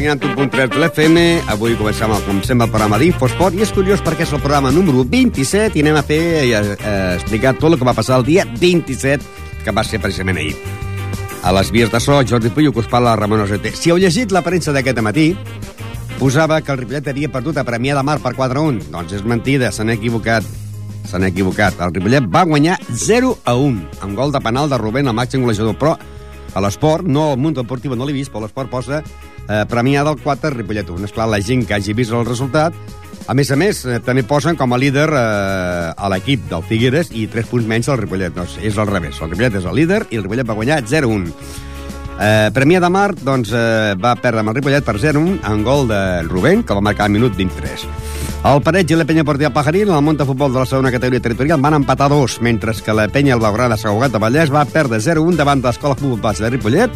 1.3 de l'FM. Avui comencem, el, com sempre, el programa d'Infosport i és curiós perquè és el programa número 27 i anem a fer a, a explicar tot el que va passar el dia 27, que va ser precisament ahir. A les vies de so, Jordi Puyo, que us parla Ramon Osete. Si heu llegit la premsa d'aquest matí, posava que el Ripollet havia perdut a Premià de Mar per 4-1. Doncs és mentida, s'han equivocat. S'han equivocat. El Ripollet va guanyar 0 a 1, amb gol de penal de Rubén, el màxim golejador. Però a l'esport, no al Mundo Deportivo no l'he vist, però l'esport posa eh, premià del 4 Ripollet 1. Esclar, la gent que hagi vist el resultat a més a més, eh, també posen com a líder eh, a l'equip del Figueres i 3 punts menys al Ripollet. Doncs és al revés. El Ripollet és el líder i el Ripollet va guanyar 0-1. Eh, Premià de Mar doncs, eh, va perdre amb el Ripollet per 0-1 en gol de Rubén, que va marcar al minut 23. El Pareig i la penya Portia Pajarín, en el món de futbol de la segona categoria territorial, van empatar dos, mentre que la penya el Blaugrana Sant Cugat de Vallès va perdre 0-1 davant de l'Escola Futbol Base de Ripollet,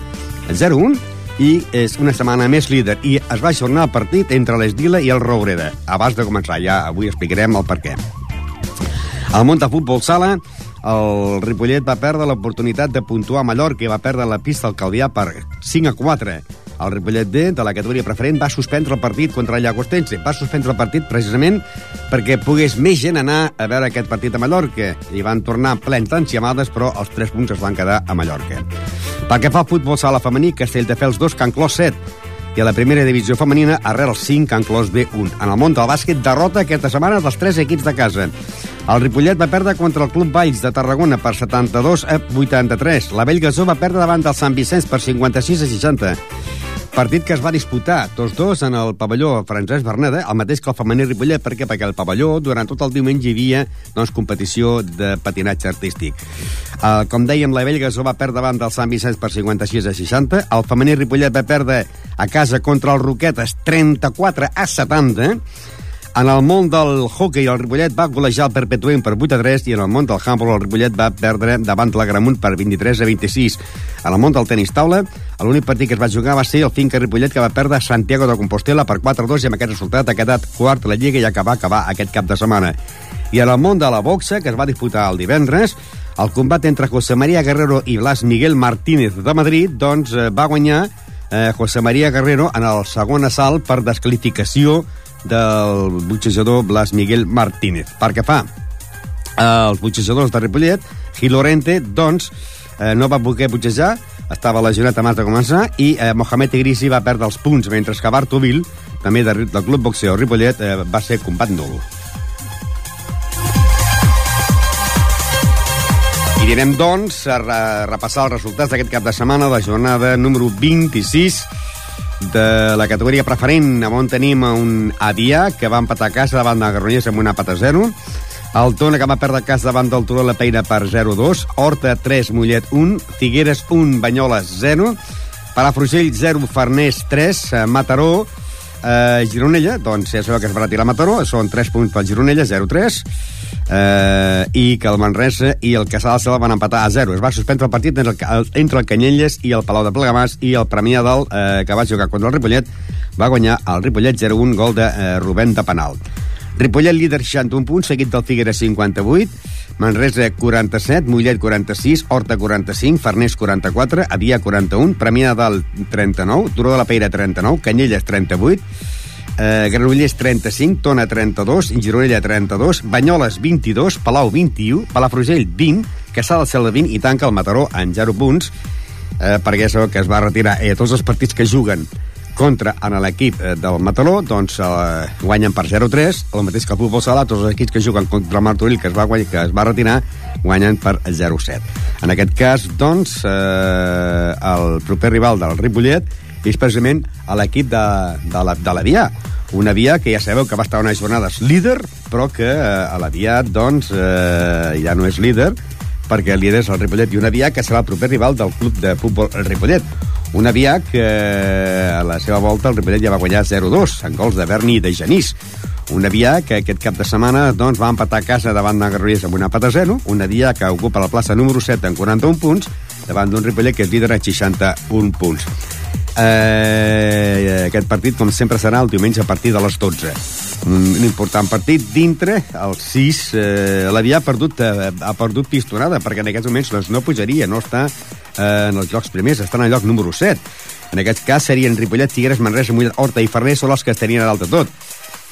0-1, i és una setmana més líder i es va ajornar el partit entre l'Esdila i el Roureda. Abans de començar, ja avui explicarem el per què. Al de futbol sala, el Ripollet va perdre l'oportunitat de puntuar a Mallorca i va perdre la pista al Calvià per 5 a 4. El Ripollet D, de la categoria preferent, va suspendre el partit contra el Llagostense. Va suspendre el partit precisament perquè pogués més gent anar a veure aquest partit a Mallorca. I van tornar plens d'enciamades, però els 3 punts es van quedar a Mallorca. Pel que fa al futbol sala femení, Castelldefels 2, Can Clos 7 i a la primera divisió femenina, arrel el 5, Can Clos B1. En el món del bàsquet, derrota aquesta setmana dels tres equips de casa. El Ripollet va perdre contra el Club Valls de Tarragona per 72 a 83. La Bellgasó va perdre davant del Sant Vicenç per 56 a 60. Partit que es va disputar, tots dos, en el pavelló Francesc Berneda, el mateix que el femení Ripollet, perquè perquè el pavelló durant tot el diumenge hi havia doncs, competició de patinatge artístic. Uh, com dèiem, la Bellgasó va perdre davant del Sant Vicenç per 56 a 60, el femení Ripollet va perdre a casa contra el Roquetes 34 a 70, en el món del hockey, el Ripollet va golejar el Perpetuem per 8 a 3 i en el món del handball, el Ripollet va perdre davant la Gramunt per 23 a 26. En el món del tenis taula, l'únic partit que es va jugar va ser el Finca Ripollet que va perdre Santiago de Compostela per 4 a 2 i amb aquest resultat ha quedat quart a la Lliga i acaba acabar aquest cap de setmana. I en el món de la boxa, que es va disputar el divendres, el combat entre José María Guerrero i Blas Miguel Martínez de Madrid doncs, eh, va guanyar eh, José María Guerrero en el segon assalt per descalificació del boxejador Blas Miguel Martínez. Per que fa els boxejadors de Ripollet, Gil doncs, eh, no va poder boxejar, estava lesionat abans de començar, i eh, Mohamed Igrisi va perdre els punts, mentre que Bartovil, també de, del Club Boxeo Ripollet, eh, va ser combat nul. I direm, doncs, a repassar els resultats d'aquest cap de setmana de la jornada número 26 de la categoria preferent, on tenim un Adia, que va empatar a casa davant de Garronyers amb una pata 0, el Tona, que va perdre a casa davant del Turó la Peina per 0-2, Horta 3, Mollet 1, Figueres 1, Banyoles 0, Palafrugell 0, Farners 3, Mataró, eh, Gironella, doncs ja sabeu que es va retirar Mataró, són 3 punts pel Gironella, 0-3, eh, i que el Manresa i el Casal se la van empatar a 0. Es va suspendre el partit entre el, entre el Canyelles i el Palau de Plegamàs i el Premià del eh, que va jugar contra el Ripollet va guanyar el Ripollet 0-1 gol de eh, Rubén de penal. Ripollet líder 61 punts, seguit del Figueres 58, Manresa 47, Mollet 46, Horta 45, Farners 44, Adia 41, Premià del 39, Turó de la Peira 39, Canyelles 38, eh, Granollers 35, Tona 32, Gironella 32, Banyoles 22, Palau 21, Palafrugell 20, Caçà del Cel 20 i tanca el Mataró en 0 punts eh, perquè és que es va retirar. Eh, tots els partits que juguen contra en l'equip eh, del Mataró, doncs eh, guanyen per 0-3, el mateix que el futbol sala, tots els equips que juguen contra el Martorell, que es va, guanyar, que es va retirar, guanyen per 0-7. En aquest cas, doncs, eh, el proper rival del Ripollet és precisament l'equip de, de, la, de l'Avià. Una via que ja sabeu que va estar unes jornades líder, però que eh, a l'Avià, doncs, eh, ja no és líder, perquè el líder és el Ripollet, i una via que serà el proper rival del club de futbol el Ripollet. Una via que a la seva volta el Ripollet ja va guanyar 0-2 en gols de Berni i de Genís. Una via que aquest cap de setmana doncs, va empatar a casa davant de Garrigues amb una pata 0, una via que ocupa la plaça número 7 en 41 punts, davant d'un Ripollet que és líder a 61 punts. Eh, aquest partit, com sempre, serà el diumenge a partir de les 12. Un important partit dintre, el 6, eh, l'havia perdut, eh, ha perdut pistonada, perquè en aquests moments doncs, no pujaria, no està eh, en els llocs primers, estan al lloc número 7. En aquest cas serien Ripollet, Figueres, Manresa, Mollet, Horta i Ferrer, són els que estarien a dalt de tot.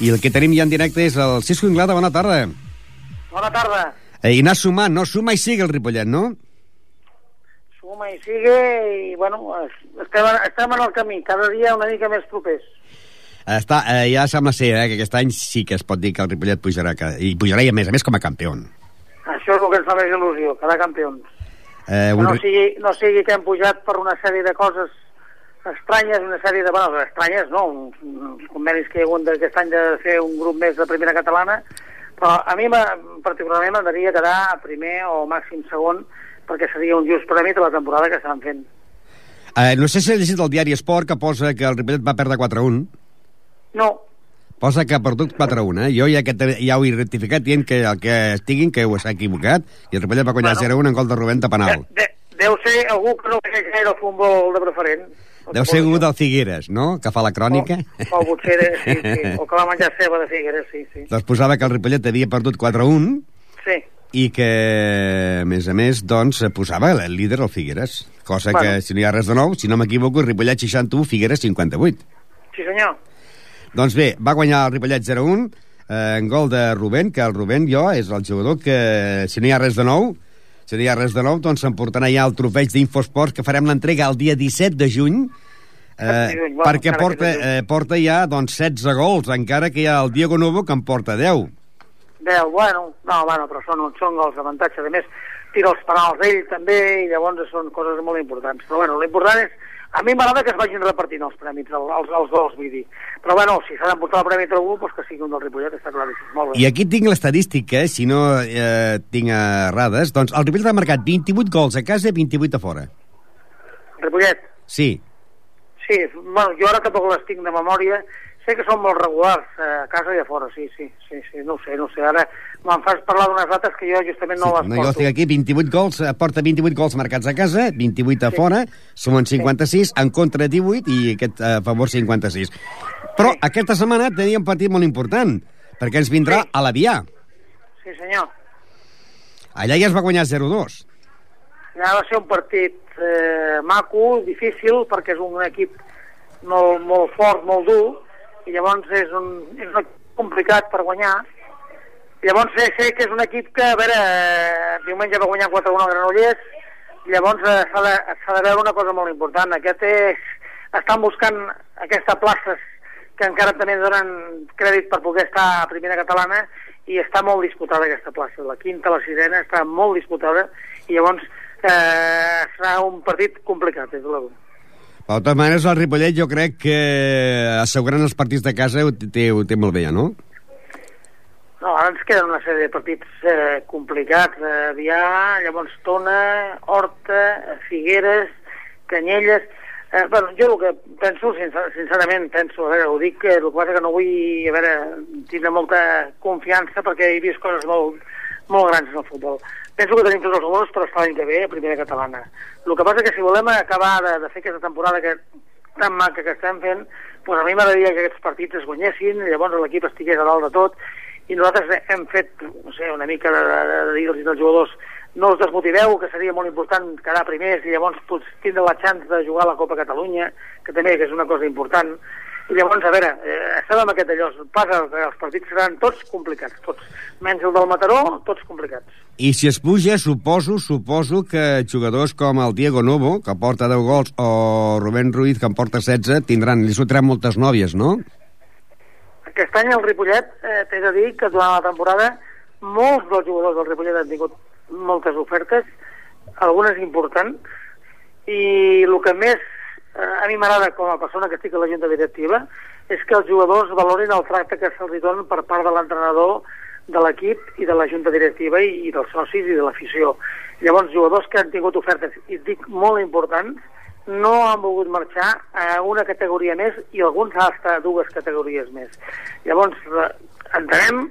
I el que tenim ja en directe és el Cisco Inglada, bona tarda. Bona tarda. Eh, I anar sumant, no? Suma i sigue el Ripollet, no? Suma i sigue i, bueno, estem, estem en el camí, cada dia una mica més propers. Està, eh, ja sembla ser eh, que aquest any sí que es pot dir que el Ripollet pujarà, que, i pujarà i a més a més com a campió. Això és el que ens fa més il·lusió, quedar campions. Eh, no sigui, no sigui que hem pujat per una sèrie de coses estranyes, una sèrie de... Bueno, estranyes, no, uns, uns convenis que hi ha hagut d'aquest any de fer un grup més de primera catalana, però a mi particularment m'agradaria quedar a primer o màxim segon, perquè seria un just premi de la temporada que estan fent. Eh, no sé si has llegit el diari Esport que posa que el Ripollet va perdre 4-1. No, Posa que ha perdut 4-1, eh? Jo ja, que te- ja ho he rectificat dient que el que estiguin, que ho s'ha equivocat, i el Ripollet va guanyar Bueno. 0-1 en gol de Rubén de de, penal. de, deu ser algú que no té gaire el futbol de preferent. Deu ser algú del Figueres, no?, que fa la crònica. O, o potser, era- sí, sí, o que va menjar ceba de Figueres, sí, sí. doncs posava que el Ripollet havia perdut 4-1 Sí, i que, a més a més, doncs, posava el líder el Figueres. Cosa Bueno. que, si no hi ha res de nou, si no m'equivoco, Ripollet 61, Figueres 58. sí senyor. Doncs bé, va guanyar el Ripollet 0-1 eh, en gol de Rubén, que el Rubén jo és el jugador que, si no hi ha res de nou, si no hi ha res de nou, doncs s'emportarà ja el trofeig d'Infosport, que farem l'entrega el dia 17 de juny, eh, bueno, perquè porta, eh, porta ja doncs, 16 gols, encara que hi ha el Diego Novo que en porta 10. Deu, bueno, no, bueno, però són, són gols d'avantatge. A més, tira els penals ell també, i llavors són coses molt importants. Però bueno, l'important és... A mi m'agrada que es vagin repartint els prèmits, el- els, els gols, vull dir. Però bueno, si s'ha d'emportar el premi a algú, doncs que sigui un del Ripollet, està claríssim. Molt bé. I aquí tinc l'estadística, si no eh, tinc errades, doncs el Ripollet ha marcat 28 gols a casa i 28 a fora. Ripollet, Sí, sí, bueno, jo ara tampoc les tinc de memòria, sé que són molt regulars eh, a casa i a fora, sí, sí, sí, sí, no sé, no sé. Ara me'n fas parlar d'unes dates que jo justament no sí, les no, jo porto. estic aquí, 28 gols, eh, porta 28 gols marcats a casa, 28 a Sí. fora, sumen 56, en contra 18 i aquest eh, a favor 56. Però Sí. aquesta setmana tenia un partit molt important, perquè ens vindrà Sí. a l'Avià. Sí, senyor. Allà ja es va guanyar 0-2. Ja va ser un partit eh, maco, difícil, perquè és un equip molt, molt fort, molt dur, i llavors és un, és un equip complicat per guanyar. I llavors sé, sé que és un equip que, a veure, diumenge va guanyar 4-1 al Granollers, i llavors eh, s'ha de, de veure una cosa molt important. Aquest és, estan buscant aquesta plaça que encara també donen crèdit per poder estar a primera catalana i està molt disputada aquesta plaça. La quinta, la sisena, està molt disputada i llavors eh, serà un partit complicat, de l'Euro. De totes maneres, el Ripollet jo crec que assegurant els partits de casa ho té, ho té molt bé, ja, no? No, ara ens queden una sèrie de partits eh, complicats. Eh, Avià, llavors Tona, Horta, Figueres, Canyelles... Eh, bueno, jo el que penso, sincer, sincerament, penso, a veure, ho dic, que el que passa que no vull, a veure, tindre molta confiança perquè he vist coses molt, molt grans en el futbol. Penso que tenim tots els números per estar l'any que ve a primera catalana. El que passa que si volem acabar de, de fer aquesta temporada que tan maca que estem fent, doncs a mi m'agradaria que aquests partits es guanyessin, llavors l'equip estigués a dalt de tot, i nosaltres hem fet, no sé, una mica de, de, de dir-los als jugadors no us desmotiveu, que seria molt important quedar primers i llavors pues, tindre la chance de jugar a la Copa Catalunya, que també que és una cosa important. I llavors, a veure, eh, estem amb aquest allò, passa els partits seran tots complicats, tots. Menys el del Mataró, tots complicats. I si es puja, suposo, suposo que jugadors com el Diego Novo, que porta 10 gols, o Rubén Ruiz, que en porta 16, tindran, li sortiran moltes nòvies, no? Aquest any el Ripollet, eh, t'he de dir que durant la temporada molts dels jugadors del Ripollet han tingut moltes ofertes, algunes importants, i el que més eh, a mi m'agrada com a persona que estic a la junta directiva és que els jugadors valorin el tracte que se'ls donen per part de l'entrenador, de l'equip i de la junta directiva i, i dels socis i de l'afició. Llavors, jugadors que han tingut ofertes, i dic molt importants, no han volgut marxar a una categoria més i alguns hasta a dues categories més. Llavors, entenem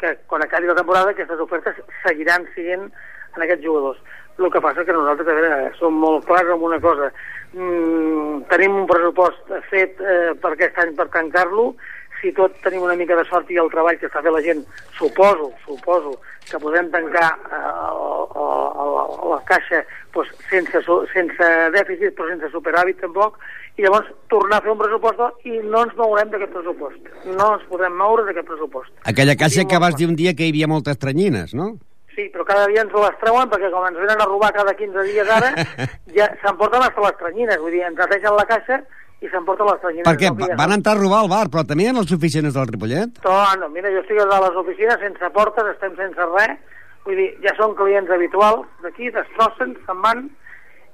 que quan acabi la temporada aquestes ofertes seguiran sent en aquests jugadors. El que passa que nosaltres a som molt clars en una cosa. Mm, tenim un pressupost fet eh, per aquest any per tancar-lo. Si tot tenim una mica de sort i el treball que està fent la gent, suposo, suposo que podem tancar eh, a, a, a la caixa pues, sense, sense dèficit però sense superàvit tampoc i llavors tornar a fer un pressupost i no ens mourem d'aquest pressupost. No ens podem moure d'aquest pressupost. Aquella caixa que vas dir un dia que hi havia moltes tranyines, no? Sí, però cada dia ens les treuen perquè com ens venen a robar cada 15 dies ara, ja s'emporten hasta les tranyines, vull dir, ens netegen la caixa i s'emporten les tranyines. Perquè no? Que ja van entrar a robar al bar, però també en les oficines del Ripollet. No, no, mira, jo estic a les oficines sense portes, estem sense res, vull dir, ja són clients habituals d'aquí, destrossen, se'n van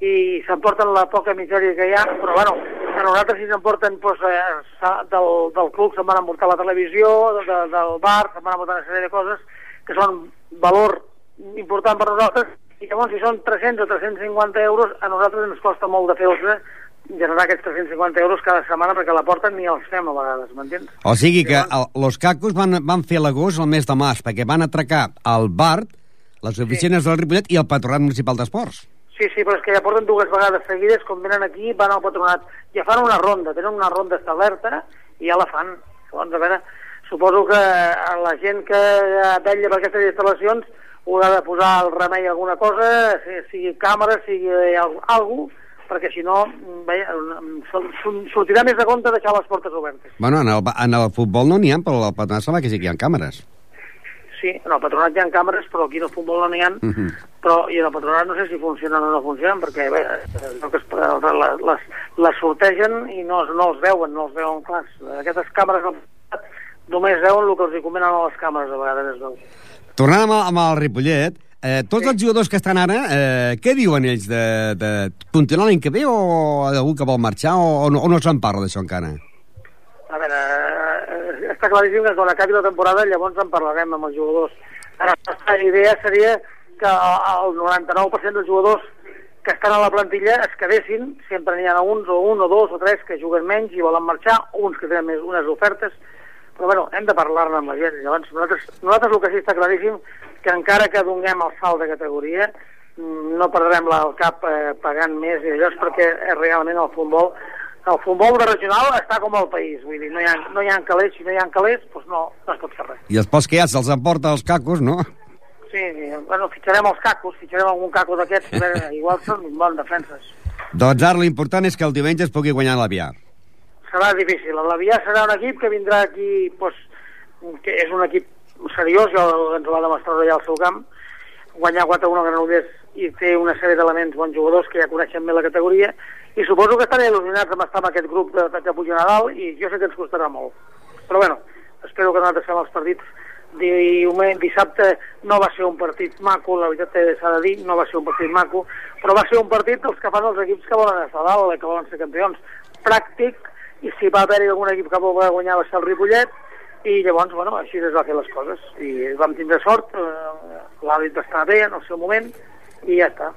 i s'emporten la poca misèria que hi ha, però bueno, a nosaltres si s'emporten doncs, eh, del, del club se'n van emportar la televisió, de, de, del bar, se'n van emportar una sèrie de coses que són valor important per nosaltres i llavors si són 300 o 350 euros a nosaltres ens costa molt de fer-los generar aquests 350 euros cada setmana perquè la porten ni els fem a vegades, m'entens? O sigui que el, los cacos van, van fer l'agost el mes de març, perquè van atracar el bar, les oficines del Ripollet i el Patronat Municipal d'Esports. Sí, sí, però és que ja porten dues vegades seguides, com venen aquí, van al patronat, ja fan una ronda, tenen una ronda establerta i ja la fan. Llavors, a veure, suposo que a la gent que vetlla per aquestes instal·lacions haurà de posar al remei alguna cosa, si- sigui càmera, sigui alguna cosa, perquè si no, veia, sol- sortirà més de compte deixar les portes obertes. Bueno, en el, en el futbol no n'hi ha, però al Patronat sembla que sí que hi ha càmeres. Sí, en el patronat hi ha càmeres, però aquí en el futbol no n'hi ha. Mhm. Però, I en el patronat no sé si funcionen o no funcionen, perquè bé, allò que es, les, les, les sortegen i no, no els veuen, no els veuen clars. Aquestes càmeres patronat només veuen el que els hi comenen a les càmeres, a vegades es veu. Tornant amb, el- amb el Ripollet, eh, tots els jugadors que estan ara, eh, què diuen ells de, de continuar l'any que ve o algú que vol marxar o, o no, o no se'n parla d'això encara? A veure, eh, està claríssim que quan acabi la temporada llavors en parlarem amb els jugadors. Ara, la idea seria que el 99% dels jugadors que estan a la plantilla es quedessin, sempre n'hi ha uns o un o dos o tres que juguen menys i volen marxar, uns que tenen més unes ofertes, però bueno, hem de parlar-ne amb la gent. Llavors, nosaltres, nosaltres el que sí està claríssim que encara que donem el salt de categoria, mm, no perdrem el cap eh, pagant més i allò és perquè eh, realment el futbol el futbol de regional està com el país, vull dir, no hi ha, no hi ha calés, si no hi ha calés, doncs no, no es pot fer res. I els pocs que hi ha se'ls emporta els cacos, no? Sí, bueno, fitxarem els cacos, fitxarem algun caco d'aquests, igual són bons defenses. Doncs ara l'important és que el diumenge es pugui guanyar l'Avià. Serà difícil, l'Avià serà un equip que vindrà aquí, doncs, que és un equip seriós, ens va demostrar allà al seu camp, guanyar 4-1 a Granollers i té una sèrie d'elements bons jugadors que ja coneixen bé la categoria i suposo que estan il·lusionats amb estar en aquest grup de, de que puja a dalt i jo sé que ens costarà molt. Però bueno, espero que nosaltres fem els partits diumenge, dissabte no va ser un partit maco, la veritat s'ha de dir, no va ser un partit maco, però va ser un partit dels que fan els equips que volen estar dalt, que volen ser campions. Pràctic, i si va haver-hi algun equip que va guanyar va ser el Ripollet, i llavors, bueno, així es va fer les coses. I vam tindre sort, eh, l'àrbit va estar bé en el seu moment, i ja està.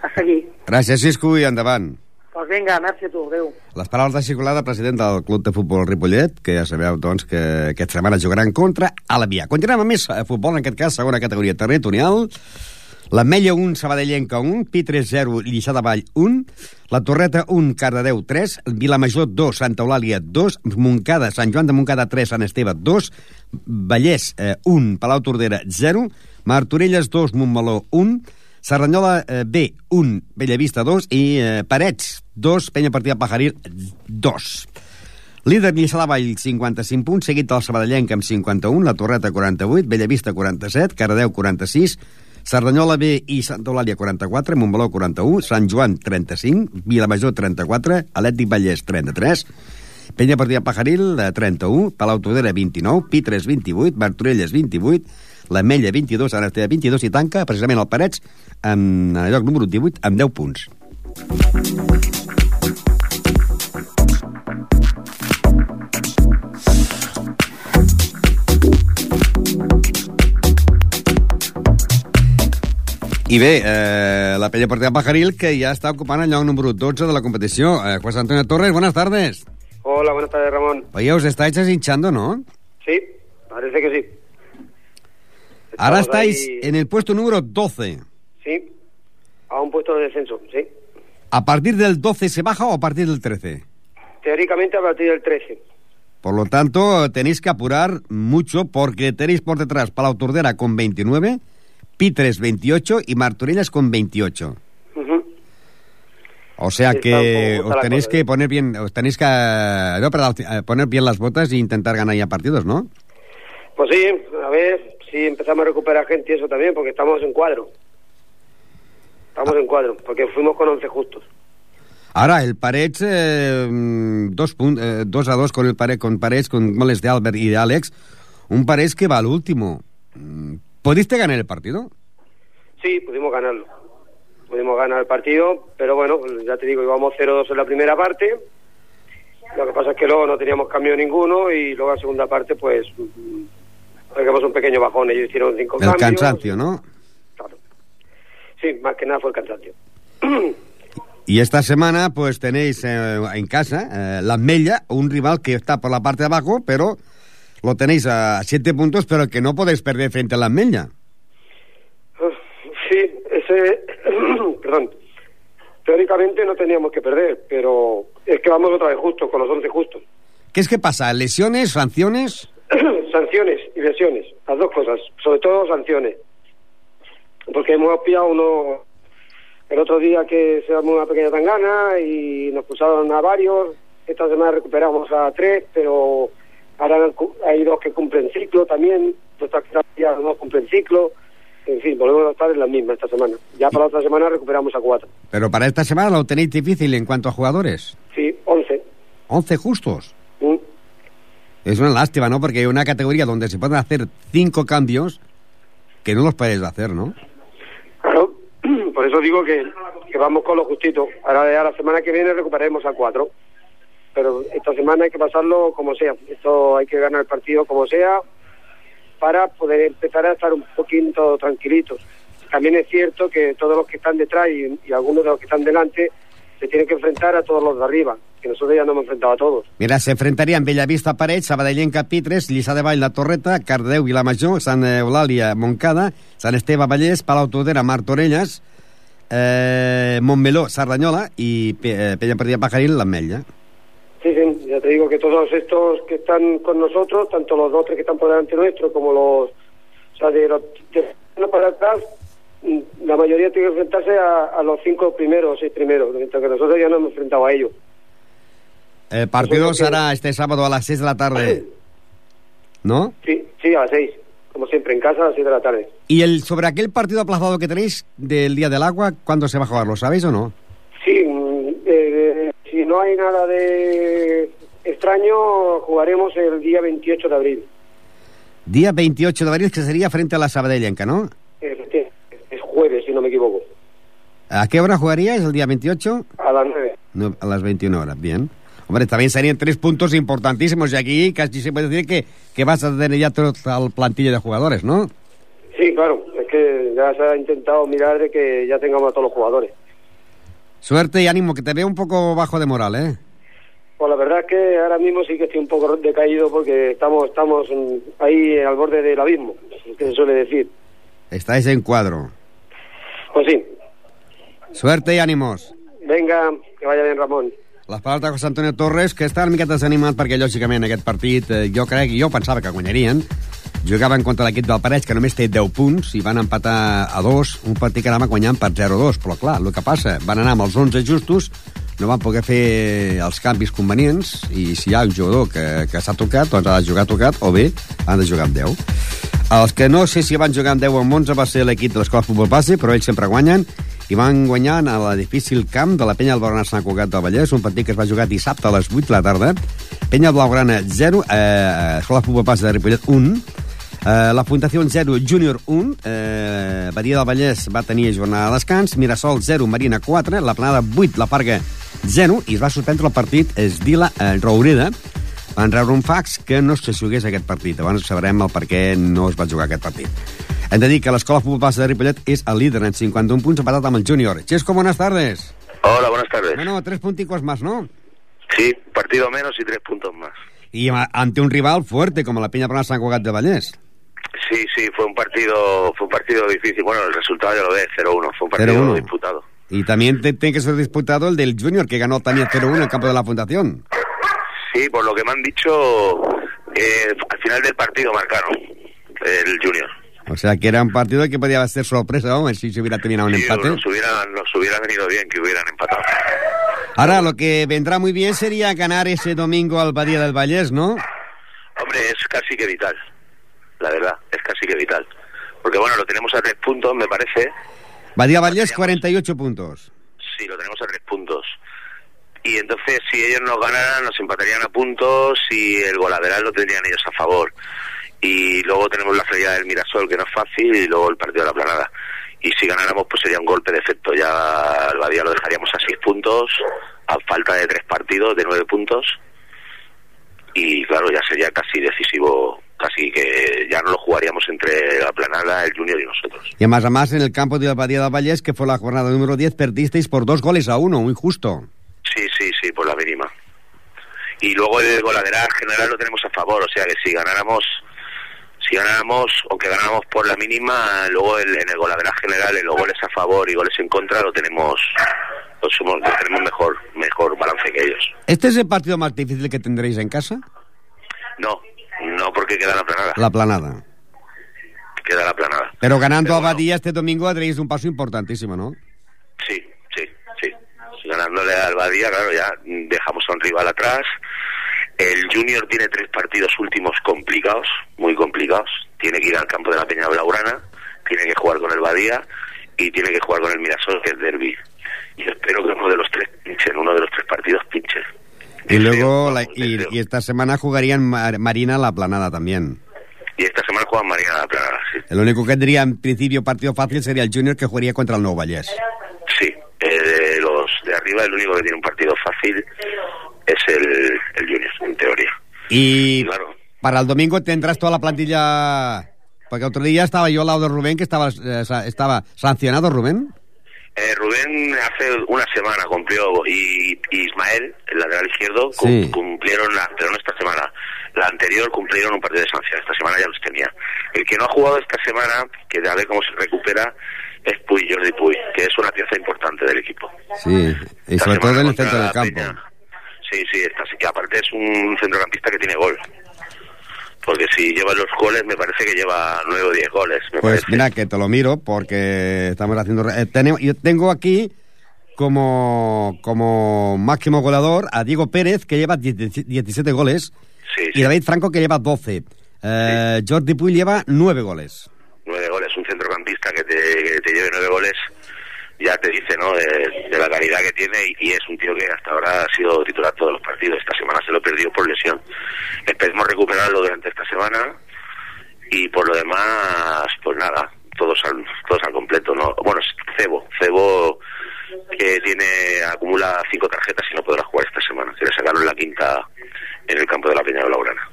A seguir. Gràcies, Cisco, i endavant. Doncs vinga, merci a tu, adéu. Les paraules de Xicolada, president del Club de Futbol Ripollet, que ja sabeu, doncs, que aquesta setmana jugaran contra Alavia. Continuem amb més eh, futbol, en aquest cas, segona categoria territorial. L'Ametlla 1, Sabadellenca 1, Pi3 0, Lliçà de Vall 1, la Torreta 1, Cardedeu 3, Vilamajor 2, Santa Eulàlia 2, Montcada, Sant Joan de Montcada 3, Sant Esteve 2, Vallès eh, 1, Palau Tordera 0, Martorelles 2, Montmeló 1, Serranyola eh, B, 1, Bellavista 2 i eh, Parets 2, Penya Partida Pajaril 2. Líder Lliçà de Vall, 55 punts, seguit del Sabadellenc amb 51, la Torreta 48, Bellavista 47, Cardedeu 46, Cerdanyola B i Santa Eulàlia 44, Montmeló 41, Sant Joan 35, Vilamajor 34, Atlètic Vallès 33, Penya Partida Pajaril eh, 31, Palau Todera 29, Pitres 28, Martorelles 28, l'Ametlla 22, Sant Esteve 22 i tanca precisament el Parets en el lloc número 18 amb 10 punts. I bé, eh, la Penya Partida Pajaril, que ja està ocupant el lloc número 12 de la competició. Eh, José Antonio Torres, buenas tardes. Hola, buenas tardes, Ramón. Oye, os estáis hinchando, ¿no? Sí, parece que sí. Ahora Estamos estáis ahí, en el puesto número 12. Sí, a un puesto de descenso, sí. ¿A partir del 12 se baja o a partir del 13? Teóricamente a partir del 13. Por lo tanto, tenéis que apurar mucho porque tenéis por detrás Palau Tordera con 29, Pitres 28 y Martorellas con 28. Ujú. O sea Sí, que os tenéis que ¿eh? poner bien, os tenéis que eh, no, perdón, eh, poner bien las botas e intentar ganar ya partidos, ¿no? Pues sí, a ver si empezamos a recuperar gente y eso también, porque estamos en cuadro. Estamos en cuadro, porque fuimos con 11 justos. Ahora, el Parets, eh, mm, dos, eh, a dos con el Parets, con Parets, con goles de Albert y de Alex. Un Parets que va al último. Mm, ¿Pudiste ganar el partido? Sí, pudimos ganarlo. Pudimos ganar el partido, pero bueno, ya te digo, íbamos 0-2 en la primera parte. Lo que pasa es que luego no teníamos cambio ninguno y luego en la segunda parte, pues, mm, pegamos un pequeño bajón. Ellos hicieron cinco El cambios. cansancio, ¿no? Claro. Sí, más que nada fue el cansancio. Y esta semana, pues tenéis eh, en casa eh, la Mella, un rival que está por la parte de abajo, pero lo tenéis a siete puntos, pero que no podéis perder frente a la Mella. Sí, ese, perdón, teóricamente no teníamos que perder, pero es que vamos otra vez justo, con los 11 justos. ¿Qué es que pasa? ¿Lesiones, sanciones? sanciones y lesiones, las dos cosas, sobre todo sanciones. Porque hemos pillado uno el otro día que se damos una pequeña tangana y nos pulsaron a varios. Esta semana recuperamos a tres, pero ahora hay dos que cumplen ciclo también. Nuestras ya no cumplen ciclo. En fin, volvemos a estar en la misma esta semana. Ya para la otra semana recuperamos a cuatro. Pero para esta semana lo tenéis difícil en cuanto a jugadores. Sí, once. 11 justos. Mm. Es una lástima, ¿no? Porque hay una categoría donde se pueden hacer cinco cambios que no los podéis hacer, ¿no? Claro, por eso digo que, que vamos con lo justito. Ahora ya la semana que viene recuperaremos a cuatro. Pero esta semana hay que pasarlo como sea. Esto hay que ganar el partido como sea para poder empezar a estar un poquito tranquilitos. También es cierto que todos los que están detrás y, y algunos de los que están delante se tienen que enfrentar a todos los de arriba, que nosotros ya no hemos enfrentado a todos. Mira, se enfrentarían Bellavista Parets, Sabadellenca Pitres, Lliçà de Vall La Torreta, Cardeu Vilamajor, Sant Eulàlia Montcada, Sant Esteve Vallès, Palau Todera Martorelles, eh, Montmeló Sardanyola y Pe eh, Peña Perdida Pajaril l'Ametlla. Ya te digo que todos estos que están con nosotros, tanto los dos tres que están por delante nuestro como los, o sea, de los de para atrás, mm, la mayoría tiene que enfrentarse a, a los cinco primeros, seis primeros, mientras que nosotros ya no hemos enfrentado a ellos. El partido será este sábado a las 6 de la tarde, ¿no? Sí, sí, a las seis, como siempre, en casa a las seis de la tarde. Y el sobre aquel partido aplazado que tenéis del Día del Agua, ¿cuándo se va a jugar? ¿Lo sabéis o no? Sí, mm, eh, si no hay nada de extraño, jugaremos el día 28 de abril. Día 28 de abril, que sería frente a la Sabadellenca, ¿no? Es, es jueves, si no me equivoco, ¿A qué hora jugaríais el día 28? a las nueve. No, a las 21 horas, bien. Hombre, también serían tres puntos importantísimos y aquí casi se puede decir que, que vas a tener ya todo el plantillo de jugadores, ¿no? Sí, claro, es que ya se ha intentado mirar de que ya tengamos a todos los jugadores. Suerte y ánimo, que te veo un poco bajo de moral, ¿eh? Pues la verdad es que ahora mismo sí que estoy un poco decaído porque estamos estamos ahí al borde del abismo, que se suele decir. Estáis en cuadro. Pues sí, Suerte y ánimos. venga, que vaya bien Ramon. Les paraules de José Antonio Torres, que està una miqueta desanimat perquè, lògicament, aquest partit, eh, jo crec, jo pensava que guanyarien. Jugaven contra l'equip del Parets, que només té 10 punts, i van empatar a 2, un partit que anava guanyant per 0-2. Però, clar, el que passa, van anar amb els 11 justos, no van poder fer els canvis convenients, i si hi ha un jugador que, que s'ha tocat, doncs ha de jugar tocat, o bé han de jugar amb 10. Els que no sé si van jugar amb 10 o amb 11 va ser l'equip de l'Escola Futbol Base, però ells sempre guanyen, i van guanyar a la difícil camp de la penya Albarana Sant Cugat del Vallès, un partit que es va jugar dissabte a les 8 de la tarda. Penya Blaugrana 0, eh, Escola Futbol Base de Ripollet 1, eh, la Fundació 0, Júnior 1, eh, Badia del Vallès va tenir jornada de descans, Mirasol 0, Marina 4, la Planada 8, la Parga 0, i es va suspendre el partit Esdila eh, Roureda, van rebre un fax que no se jugués aquest partit. Abans sabrem el per què no es va jugar aquest partit. Hem de dir que l'Escola Futbol Base de Ripollet és el líder en 51 punts, empatat amb el Júnior. Chesco, buenas tardes. Hola, buenas tardes. Bueno, tres punticos más, ¿no? Sí, partido menos y tres puntos más. Y a- ante un rival fuerte como la Peña Plana San Cugat de Vallès. Sí, sí, fue un partido fue un partido difícil. Bueno, el resultado ya lo ves, 0-1. Fue un partido 0-1. disputado. Y también te- tiene que ser disputado el del Junior, que ganó también 0-1 en el campo de la Fundación. Sí, por lo que me han dicho, eh, al final del partido marcaron el Junior. O sea, que era un partido que podía ser sorpresa, ¿no? Si se hubiera terminado un Sí, empate. Nos hubiera, nos hubiera venido bien que hubieran empatado. Ahora, lo que vendrá muy bien sería ganar ese domingo al Badía del Vallés, ¿no? Hombre, es casi que vital, la verdad, es casi que vital. Porque bueno, lo tenemos a tres puntos, me parece. Badía Vallés, 48 puntos. Sí, lo tenemos a tres puntos. Y entonces, si ellos nos ganaran, nos empatarían a puntos y el golaveral lo tendrían ellos a favor. Y luego tenemos la salida del Mirasol, que no es fácil, y luego el partido de la Planada. Y si ganáramos, pues sería un golpe de efecto. Ya al Badía lo dejaríamos a seis puntos, a falta de tres partidos, de nueve puntos. Y claro, ya sería casi decisivo, casi que ya no lo jugaríamos entre la Planada, el Junior y nosotros. Y además, además en el campo de Badía del Vallés, que fue la jornada número 10, perdisteis por dos goles a uno, muy justo. Sí, sí, sí, por la mínima. Y luego el golaveral general lo tenemos a favor, o sea que si ganáramos, si ganáramos o que ganáramos por la mínima, luego el, en el golaveral general, en los goles a favor y goles en contra, lo tenemos, lo, somos, lo tenemos mejor, mejor balance que ellos. ¿Este es el partido más difícil que tendréis en casa? No, no porque queda la planada, La planada. queda la planada. Pero ganando Pero a bueno. Badía este domingo haréis un paso importantísimo, ¿no? Sí, sí, sí. Ganándole al Badía, claro, ya dejamos a un rival atrás. El Junior tiene tres partidos últimos complicados, muy complicados. Tiene que ir al campo de la Peña Blaurana, tiene que jugar con el Badía y tiene que jugar con el Mirasol, que es derby. Y espero que uno de los tres pinche, en uno de los tres partidos pinche. Y luego, la- y, esta semana jugarían Mar- Marina la planada también. Y esta semana juegan Marina la Planada, sí. El único que tendría en principio partido fácil sería el Junior que jugaría contra el Nuevo Vallés. Sí, eh, de los de arriba el único que tiene un partido fácil es el, el Junior, en teoría. Y Claro. para el domingo tendrás toda la plantilla... Porque otro día estaba yo al lado de Rubén, que estaba, eh, estaba sancionado, Rubén. Eh, Rubén hace una semana cumplió y, y Ismael, el lateral izquierdo, cum- Sí. cumplieron, la, pero no esta semana, la anterior cumplieron un partido de sanción, esta semana ya los tenía. El que no ha jugado esta semana, que a ver cómo se recupera, es Puy, Jordi Puy, que es una pieza importante del equipo. Sí, y sobre todo en el centro del campo. Peña. Sí, sí, esta, sí que aparte es un centrocampista que tiene gol. Porque si lleva los goles, me parece que lleva nueve o diez goles. me Pues parece. mira que te lo miro porque estamos haciendo... eh, tenemos, yo tengo aquí como, como máximo goleador a Diego Pérez, que lleva 10 17 goles, Sí, y David Franco, que lleva 12. Eh, Jordi Puy lleva 9 goles. nueve goles. Un centrocampista que te, que te lleve nueve goles ya te dice, ¿no? De, de la calidad que tiene y, es un tío que hasta ahora ha sido titular todos los partidos. Esta semana se lo perdió por lesión. Esperemos recuperarlo durante esta semana y por lo demás, pues nada, todos al, todos al completo, ¿no? Bueno, Cebo, Cebo que tiene acumula cinco tarjetas y no podrá jugar esta semana. Se le sacaron la quinta en el campo de la Peña de Laurana.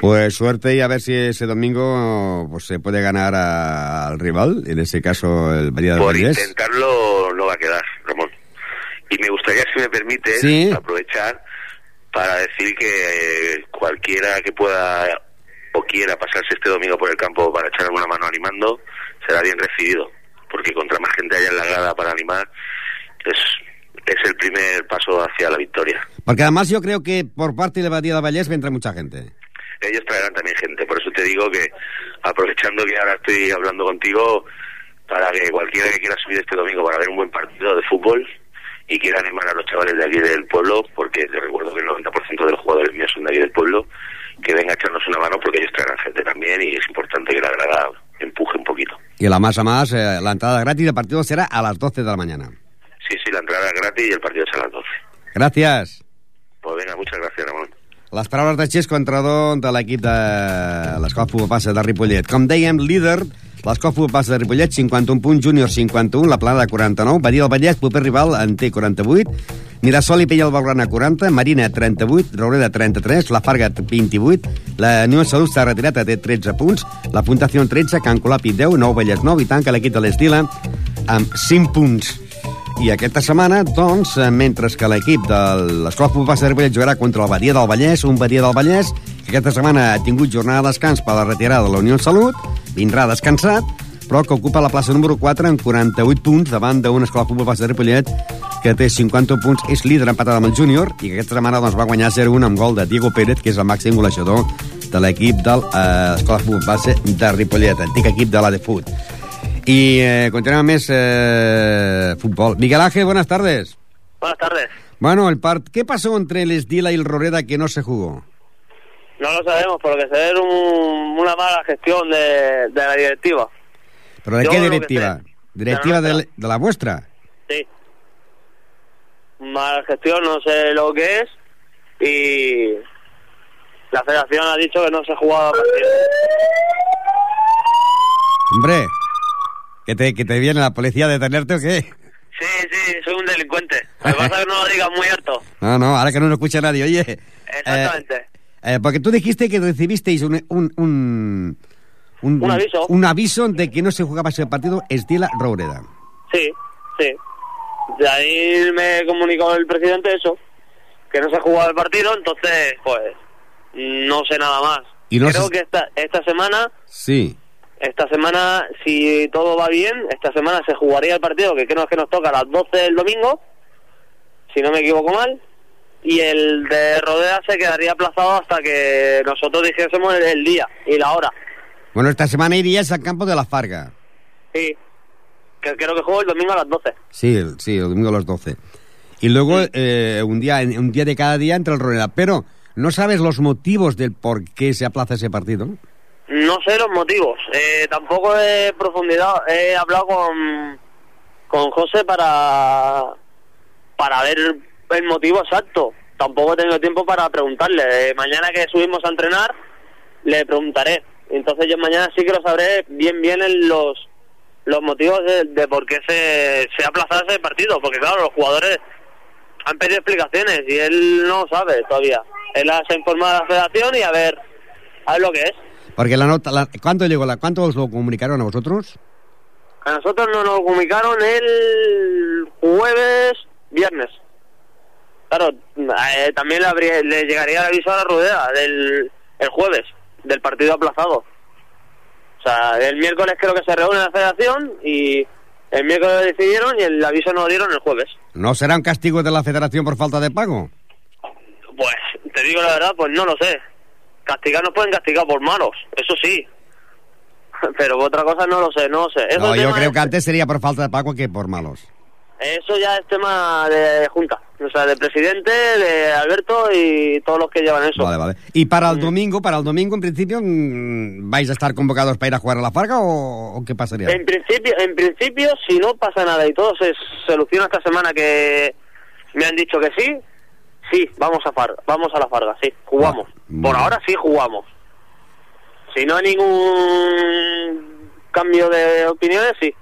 Pues suerte y a ver si ese domingo pues, se puede ganar a- al rival, en ese caso el del Por intentarlo no va a quedar, Ramón. Y me gustaría, si me permite, Sí. aprovechar para decir que eh, cualquiera que pueda o quiera pasarse este domingo por el campo para echar una mano animando, será bien recibido. Porque contra más gente haya en la grada para animar, es, es el primer paso hacia la victoria. Porque además yo creo que por parte de Bahía del Vallés vendrá mucha gente. Ellos traerán también gente. Por eso te digo que, aprovechando que ahora estoy hablando contigo, para que cualquiera que quiera subir este domingo para ver un buen partido de fútbol y quiera animar a los chavales de aquí del pueblo, porque te recuerdo que el 90% de los jugadores míos son de aquí del pueblo, que venga a echarnos una mano porque ellos traerán gente también y es importante que la grada empuje un poquito. Y la más a más, eh, la entrada gratis del partido será a las 12 de la mañana. Sí, sí, la entrada es gratis y el partido es a las 12. Gràcies. Pues venga, muchas gracias, Ramón. Les paraules de Xesco, entrenador de l'equip de l'Escola Passa de Ripollet. Com dèiem, líder, l'Escola Passa de Ripollet, 51 punts, júnior 51, la plana de 49, Badia del Vallès, proper rival, en té 48, Mirasol i Pella el Blaugrana 40, Marina 38, Roureda 33, la Farga 28, la Unió Salut s'ha retirat, té 13 punts, la Fundació 13, Can Colapi 10, Nou Vallès 9 i tanca l'equip de l'Estila amb 5 punts. I aquesta setmana, doncs, eh, mentre que l'equip de l'Escola Futbol Base de Ripollet jugarà contra el Badia del Vallès, un Badia del Vallès que aquesta setmana ha tingut jornada de descans per la retirada de la Unió Salut, vindrà descansat, però que ocupa la plaça número 4 amb 48 punts davant d'una Escola Futbol Base de Ripollet que té 50 punts, és líder empatat amb el júnior, i que aquesta setmana doncs, va guanyar 0-1 amb gol de Diego Pérez, que és el màxim golejador de l'equip de l'Escola eh, Futbol Base de Ripollet, antic equip de la de Fut. I eh, continuem amb més eh, futbol. Miguel Ángel, buenas tardes. Buenas tardes. Bueno, el part... ¿qué pasó entre el Esdila y el Roreda que no se jugó? No lo sabemos, pero que se ve un, una mala gestión de, de la directiva. ¿Pero de Yo qué directiva? ¿Directiva De la de, de la vuestra? Sí. Mala gestión, no sé lo que es. Y la federación ha dicho que no se jugaba partido. Hombre, ¿que te, que te viene la policía a detenerte o qué? Sí, sí, soy un delincuente. Lo que pasa no lo digas muy alto. No, no, ahora que no lo escucha nadie, oye. eh, Exactamente. eh, porque tú dijiste que recibisteis un, un, un, Un aviso. un aviso de que no se jugaba ese partido Esdila-Roureda. Sí, sí. De ahí me comunicó el presidente eso, que no se jugaba el partido, entonces, pues, no sé nada más. Y no Creo que esta, esta semana Sí. Esta semana, si todo va bien, esta semana se jugaría el partido, que creo que nos toca a las 12 del domingo, si no me equivoco mal, y el de Rodea se quedaría aplazado hasta que nosotros dijésemos el, el día y la hora. Bueno, esta semana irías al campo de la Farga. Sí, que creo que juego el domingo a las 12. Sí, el, sí, el domingo a las 12. Y luego eh, un, día, un día de cada día entre el Roureda. Pero no sabes los motivos del por qué se aplaza ese partido. No sé los motivos, eh, tampoco he profundidad, he hablado con, con José para, para ver el motivo exacto. Tampoco he tenido tiempo para preguntarle. Eh, mañana que subimos a entrenar, le preguntaré. Entonces yo mañana sí que lo sabré bien bien en los, los motivos de, de por qué se, se ha aplazado ese partido. Porque claro, los jugadores han pedido explicaciones y él no sabe todavía. Él se informado a la federación y a ver, a ver lo que es. Porque la nota, la, ¿cuánto llegó? La, ¿Cuánto os lo comunicaron a vosotros? A nosotros nos lo comunicaron el jueves, viernes. Claro, eh, también le, habría- le llegaría el aviso a la rueda del el jueves, del partido aplazado. O sea, el miércoles creo que se reúne la federación y el miércoles lo decidieron y el aviso nos lo dieron el jueves. ¿No será un castigo de la federación por falta de pago? Pues, te digo la verdad, pues no lo sé. Castigar nos pueden castigar por malos, eso sí. Pero otra cosa no lo sé, no lo sé. Eso No, yo creo que antes sería por falta de pago que por malos. Eso ya es tema de junta, o sea, de presidente, de Alberto y todos los que llevan eso. Vale, vale. ¿Y para el domingo, para el domingo en principio, mm, vais a estar convocados para ir a jugar a la Farga o, o qué pasaría? En principio, en principio, si no pasa nada y todo se soluciona esta semana que me han dicho que sí, sí, vamos a Farga, vamos a la Farga, sí, jugamos. Ah, Por bueno. ahora sí jugamos. Si no hay ningún cambio de opiniones, sí.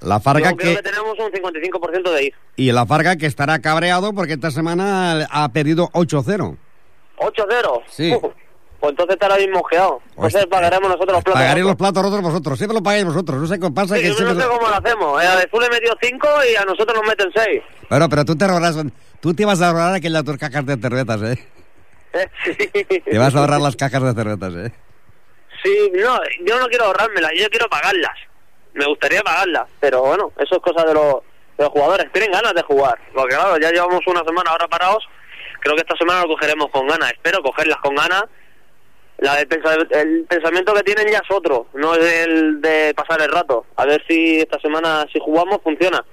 La Farga Yo creo que... que tenemos un 55% de ir. Y la Farga que estará cabreado porque esta semana ha perdido 8-0. 8-0. Sí. Uh, pues entonces estará bien mosqueado. Entonces Hostia. pagaremos nosotros los platos. Pagaré rotos. los platos rotos vosotros. Siempre lo pagáis vosotros. No sé qué pasa. Sí, que yo no sé cómo lo hacemos. Eh, A Azul le metió 5 y a nosotros nos meten 6. Bueno, pero tú te ahorras... Tú te vas a ahorrar aquellas tus cajas de cervezas, ¿eh? sí. Te vas a ahorrar las cajas de cervezas, ¿eh? Sí, no, yo no quiero ahorrármelas, yo quiero pagarlas. Me gustaría pagarlas, pero bueno, eso es cosa de los, de los jugadores. Tienen ganas de jugar, porque claro, ya llevamos una semana ahora parados. Creo que esta semana lo cogeremos con ganas. Espero cogerlas con ganas. La del pensa- el pensamiento que tienen ya es otro, no es el de pasar el rato. A ver si esta semana, si jugamos, funciona.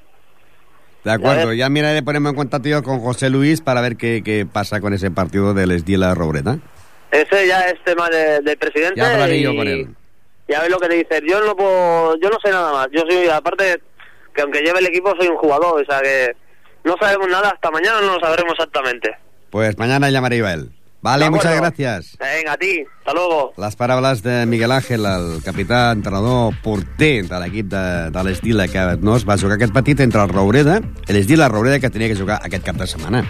De acuerdo, ya miraré ponerme en contacto yo con José Luis para ver qué, qué pasa con ese partido del Esdila Robreta. Ese ya es tema de- del presidente. Ya hablaré y, yo con él. Y a ver lo que te dice. Yo no puedo, yo no sé nada más. Yo soy, aparte, que aunque lleve el equipo, soy un jugador. O sea que no sabemos nada hasta mañana, no lo sabremos exactamente. Pues mañana llamaré yo a él. Vale, De muchas gracias. Venga, a ti. Hasta luego. Les paraules de Miguel Ángel, el capità, entrenador, porter de l'equip de, de l'Esdila, que no es va jugar aquest partit entre el Roureda, l'Esdila Roureda, que tenia que jugar aquest cap de setmana.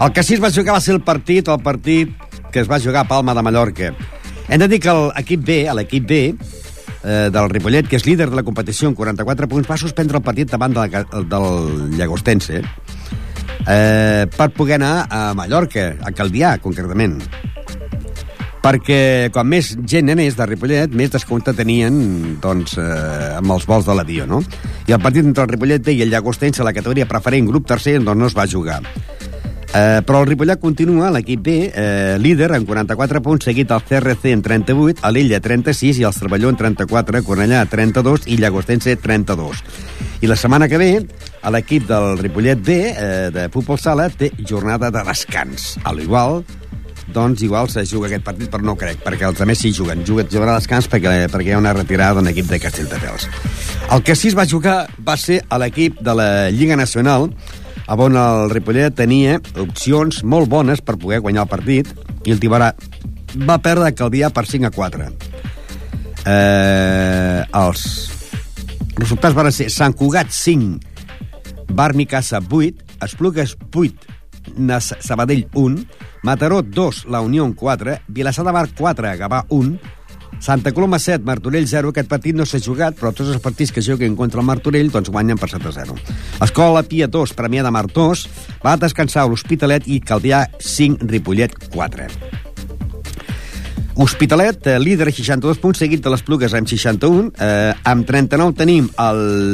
El que sí es va jugar va ser el partit, el partit que es va jugar a Palma de Mallorca. Hem de dir que l'equip B, l'equip B, eh, del Ripollet, que és líder de la competició amb 44 punts, va suspendre el partit davant de la, del Llagostense, eh, per poder anar a Mallorca, a Calvià, concretament perquè quan més gent anés de Ripollet, més descompte tenien doncs, eh, amb els vols de l'avió, no? I el partit entre el Ripollet i el Llagostense, la categoria preferent, grup tercer, doncs no es va jugar. Eh, però el Ripollet continua, l'equip B, eh, líder amb 44 punts, seguit el CRC en 38, a l'Illa 36 i el Cervelló en 34, Cornellà 32 i Llagostense 32. I la setmana que ve, a l'equip del Ripollet B, eh, de futbol sala, té jornada de descans. A l'igual, doncs igual se juga aquest partit, però no crec, perquè els altres sí juguen. Juguen, jugarà a descans perquè, perquè hi ha una retirada d'un equip de Castelldefels. El que sí es va jugar va ser a l'equip de la Lliga Nacional, on el Ripollet tenia opcions molt bones per poder guanyar el partit, i el Tibarà va perdre a Calvià per 5 a 4. Eh, els resultats van ser Sant Cugat 5, Bar Micasa 8, Esplugues 8, Nas Sabadell 1, Mataró 2, La Unió 4, Vilassar de Mar 4, Gavà 1, Santa Coloma 7, Martorell 0. Aquest partit no s'ha jugat, però tots els partits que juguen contra el Martorell doncs guanyen per 7 a 0. Escola Pia 2, Premià de Mar 2, va descansar l'Hospitalet i Calvià 5, Ripollet 4. Hospitalet, eh, líder, 62 punts, seguit de les Plugues amb 61. Eh, amb 39 tenim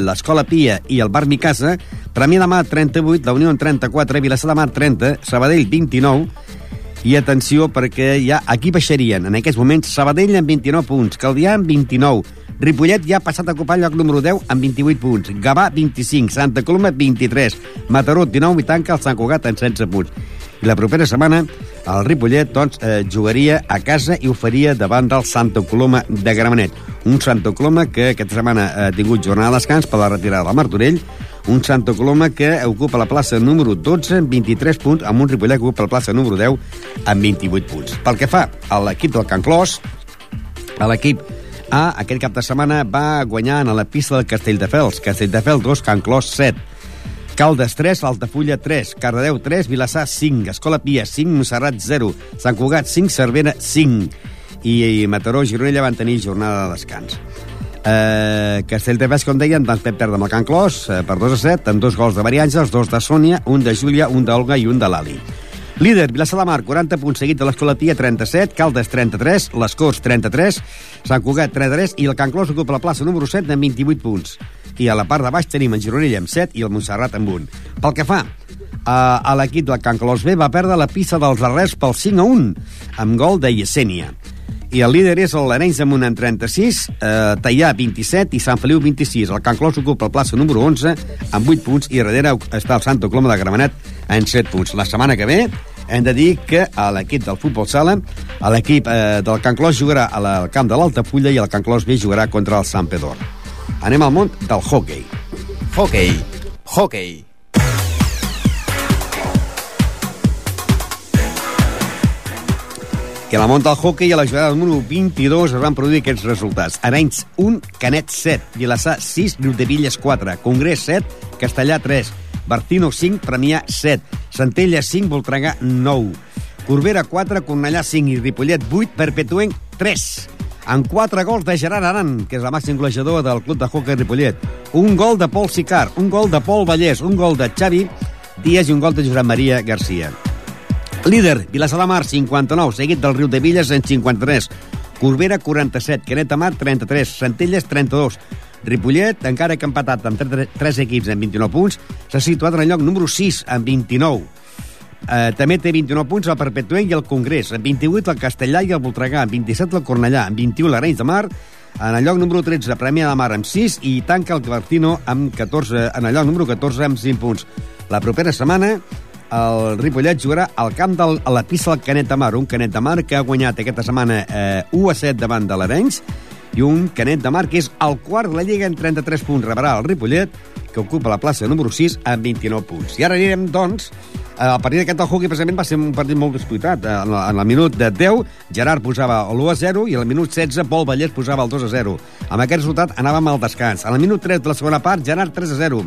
l'Escola Pia i el Bar Micasa. Premià de Mar, 38, la Unió en 34, Vilassar de Mar, 30, Sabadell, 29, i atenció, perquè ja aquí baixarien, en aquests moments, Sabadell amb 29 punts, Caldià amb 29, Ripollet ja ha passat a ocupar el lloc número 10 amb 28 punts, Gavà 25, Santa Coloma 23, Mataró 19 i tanca el Sant Cugat en 16 punts. I la propera setmana el Ripollet doncs, eh, jugaria a casa i ho faria davant del Santa Coloma de Gramenet. Un Santa Coloma que aquesta setmana ha tingut jornada de descans per la retirada del Martorell, un Santa Coloma que ocupa la plaça número 12 amb 23 punts, amb un Ripollet que ocupa la plaça número 10 amb 28 punts. Pel que fa a l'equip del Can Clos, a l'equip A, aquest cap de setmana va guanyar a la pista del Castelldefels. Castelldefels 2, Can Clos 7. Caldes 3, Altafulla 3, Cardedeu 3, Vilassar 5, Escola Pia 5, Montserrat 0, Sant Cugat 5, Cervera 5 i, i Mataró i Gironella van tenir jornada de descans. Eh, Castelldefels, com deien, doncs vam perdre amb el Can Clos eh, per 2 a 7, amb dos gols de Maria Àngels, dos de Sònia, un de Júlia, un d'Olga i un de l'Ali. Líder, Vilassar de Mar, 40 punts, seguit de l'Escola Pia, 37, Caldes, 33, les Corts, 33, Sant Cugat, 33, i el Can Clos ocupa la plaça número 7 amb 28 punts. I a la part de baix tenim en Gironella amb 7 i el Montserrat amb 1. Pel que fa a, a l'equip del Can Clos B, va perdre la pista dels Arrels pel 5 a 1, amb gol de Yesenia. I el líder és l'Arenys amb un en 36, eh, Tallà 27 i Sant Feliu 26. El Can Clos ocupa el plaça número 11 amb 8 punts i darrere està el Santa Coloma de Gramenet en 7 punts. La setmana que ve hem de dir que a l'equip del futbol sala, l'equip eh, del Can Clos jugarà al camp de l'Altafulla i el Can Clos B jugarà contra el Sant Pedor. Anem al món del hockey. Hockey. Hockey. I a la món del hockey, a la jugada número 22, es van produir aquests resultats. Arenys 1, Canet 7, Vilassar 6, Riudevilles 4, Congrés 7, Castellà 3, Bartino 5, Premià 7, Centella 5, Voltregà 9, Corbera 4, Cornellà 5 i Ripollet 8, Perpetuenc 3 amb 4 gols de Gerard Aran, que és la màxim golejador del club de hockey Ripollet. Un gol de Pol Sicar, un gol de Pol Vallès, un gol de Xavi Díaz i un gol de Josep Maria Garcia. Líder, Vilassar de Mar, 59, seguit del Riu de Villes en 53. Corbera, 47, Canet de Mar, 33, Centelles, 32. Ripollet, encara que empatat amb 3, 3 equips en 29 punts, s'ha situat en el lloc número 6, amb 29. Eh, també té 29 punts el Perpetuenc i el Congrés, amb 28 el Castellà i el Voltregà, amb 27 el Cornellà, amb 21 l'Arenys de Mar, en el lloc número 13 Premià de Mar amb 6 i tanca el Clartino amb 14, en el lloc número 14 amb 5 punts. La propera setmana el Ripollet jugarà al camp del, a la pista del Canet de Mar, un Canet de Mar que ha guanyat aquesta setmana eh, 1 a 7 davant de l'Arenys, i un Canet de Mar que és el quart de la Lliga en 33 punts. Rebrà el Ripollet, que ocupa la plaça número 6 amb 29 punts. I ara anirem, doncs, eh, el partit d'aquest del hockey precisament va ser un partit molt disputat. Eh, En el, en el minut de 10, Gerard posava l'1 a 0 i al minut 16, Pol Vallès posava el 2 a 0. Amb aquest resultat anàvem al descans. Al minut 3 de la segona part, Gerard 3 a 0.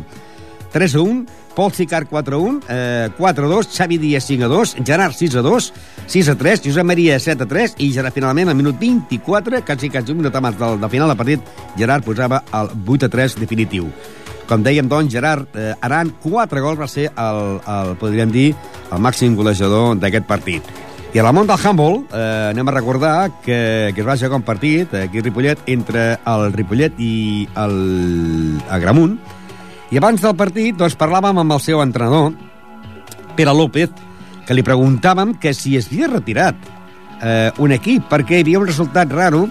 3 a 1, Pol Sicar 4 a 1, eh, 4 a 2, Xavi Díaz 5 a 2, Gerard 6 a 2, 6 a 3, Josep Maria 7 a 3 i Gerard finalment al minut 24, quasi quasi un minut abans del, del final del partit, Gerard posava el 8 a 3 definitiu. Com dèiem, doncs, Gerard eh, Aran, 4 gols, va ser el, el, podríem dir, el màxim golejador d'aquest partit. I a la món del handball eh, anem a recordar que, que es va jugar un partit aquí a Ripollet entre el Ripollet i el Agramunt. I abans del partit doncs, parlàvem amb el seu entrenador, Pere López, que li preguntàvem que si es havia retirat eh, un equip, perquè hi havia un resultat raro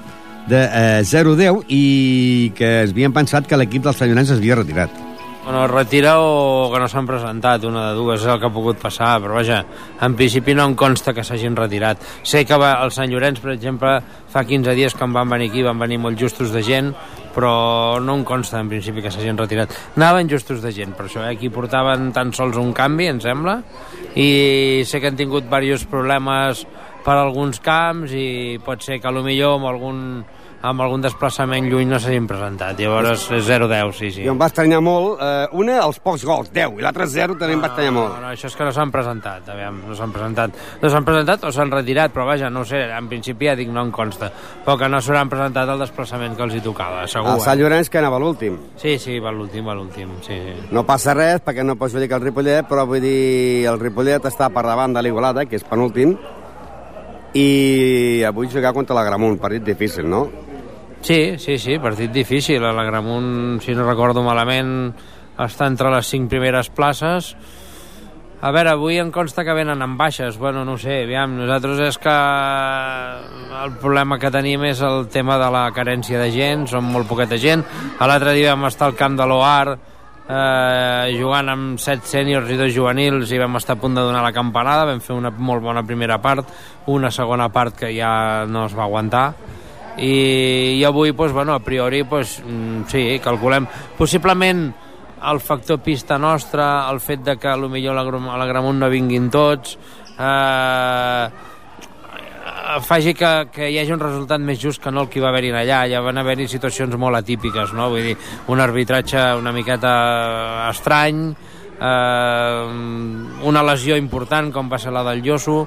de eh, 0-10 i que es havien pensat que l'equip dels Sanyonens es havia retirat. Bueno, retira o que no s'han presentat, una de dues, és el que ha pogut passar, però vaja, en principi no em consta que s'hagin retirat. Sé que va, el Sant Llorenç, per exemple, fa 15 dies que em van venir aquí, van venir molt justos de gent, però no em consta en principi que s'hagin retirat. Anaven justos de gent, per això, eh? aquí portaven tan sols un canvi, em sembla, i sé que han tingut diversos problemes per alguns camps i pot ser que a lo millor amb algun amb algun desplaçament lluny no s'hagin presentat. Llavors és 0-10, sí, sí. I em va estranyar molt, eh, una, els pocs gols, 10, i l'altre 0 també em va estranyar molt. No, no, això és que no s'han presentat, aviam, no s'han presentat. No s'han presentat o s'han retirat, però vaja, no sé, en principi ja dic no em consta, però que no s'hauran presentat el desplaçament que els hi tocava, segur. El Sant Llorenç que anava l'últim. Sí, sí, va l'últim, va l'últim, sí, sí. No passa res, perquè no pots dir que el Ripollet, però vull dir, el Ripollet està per davant de l'Igualada, que és penúltim, i avui jugar contra l'Agramunt, partit difícil, no? Sí, sí, sí, partit difícil. L'Agramunt, si no recordo malament, està entre les cinc primeres places. A veure, avui em consta que venen amb baixes. Bueno, no sé, aviam, nosaltres és que el problema que tenim és el tema de la carència de gent, som molt poqueta gent. L'altre dia vam estar al camp de l'OAR eh, jugant amb set sèniors i dos juvenils i vam estar a punt de donar la campanada, vam fer una molt bona primera part, una segona part que ja no es va aguantar i, i avui, doncs, bueno, a priori, doncs, mm, sí, calculem. Possiblement el factor pista nostra, el fet de que potser a l'Agramunt no vinguin tots, eh, faci que, que hi hagi un resultat més just que no el que va haver-hi allà. Ja van haver-hi situacions molt atípiques, no? Vull dir, un arbitratge una miqueta estrany, eh, una lesió important com va ser la del Llosso,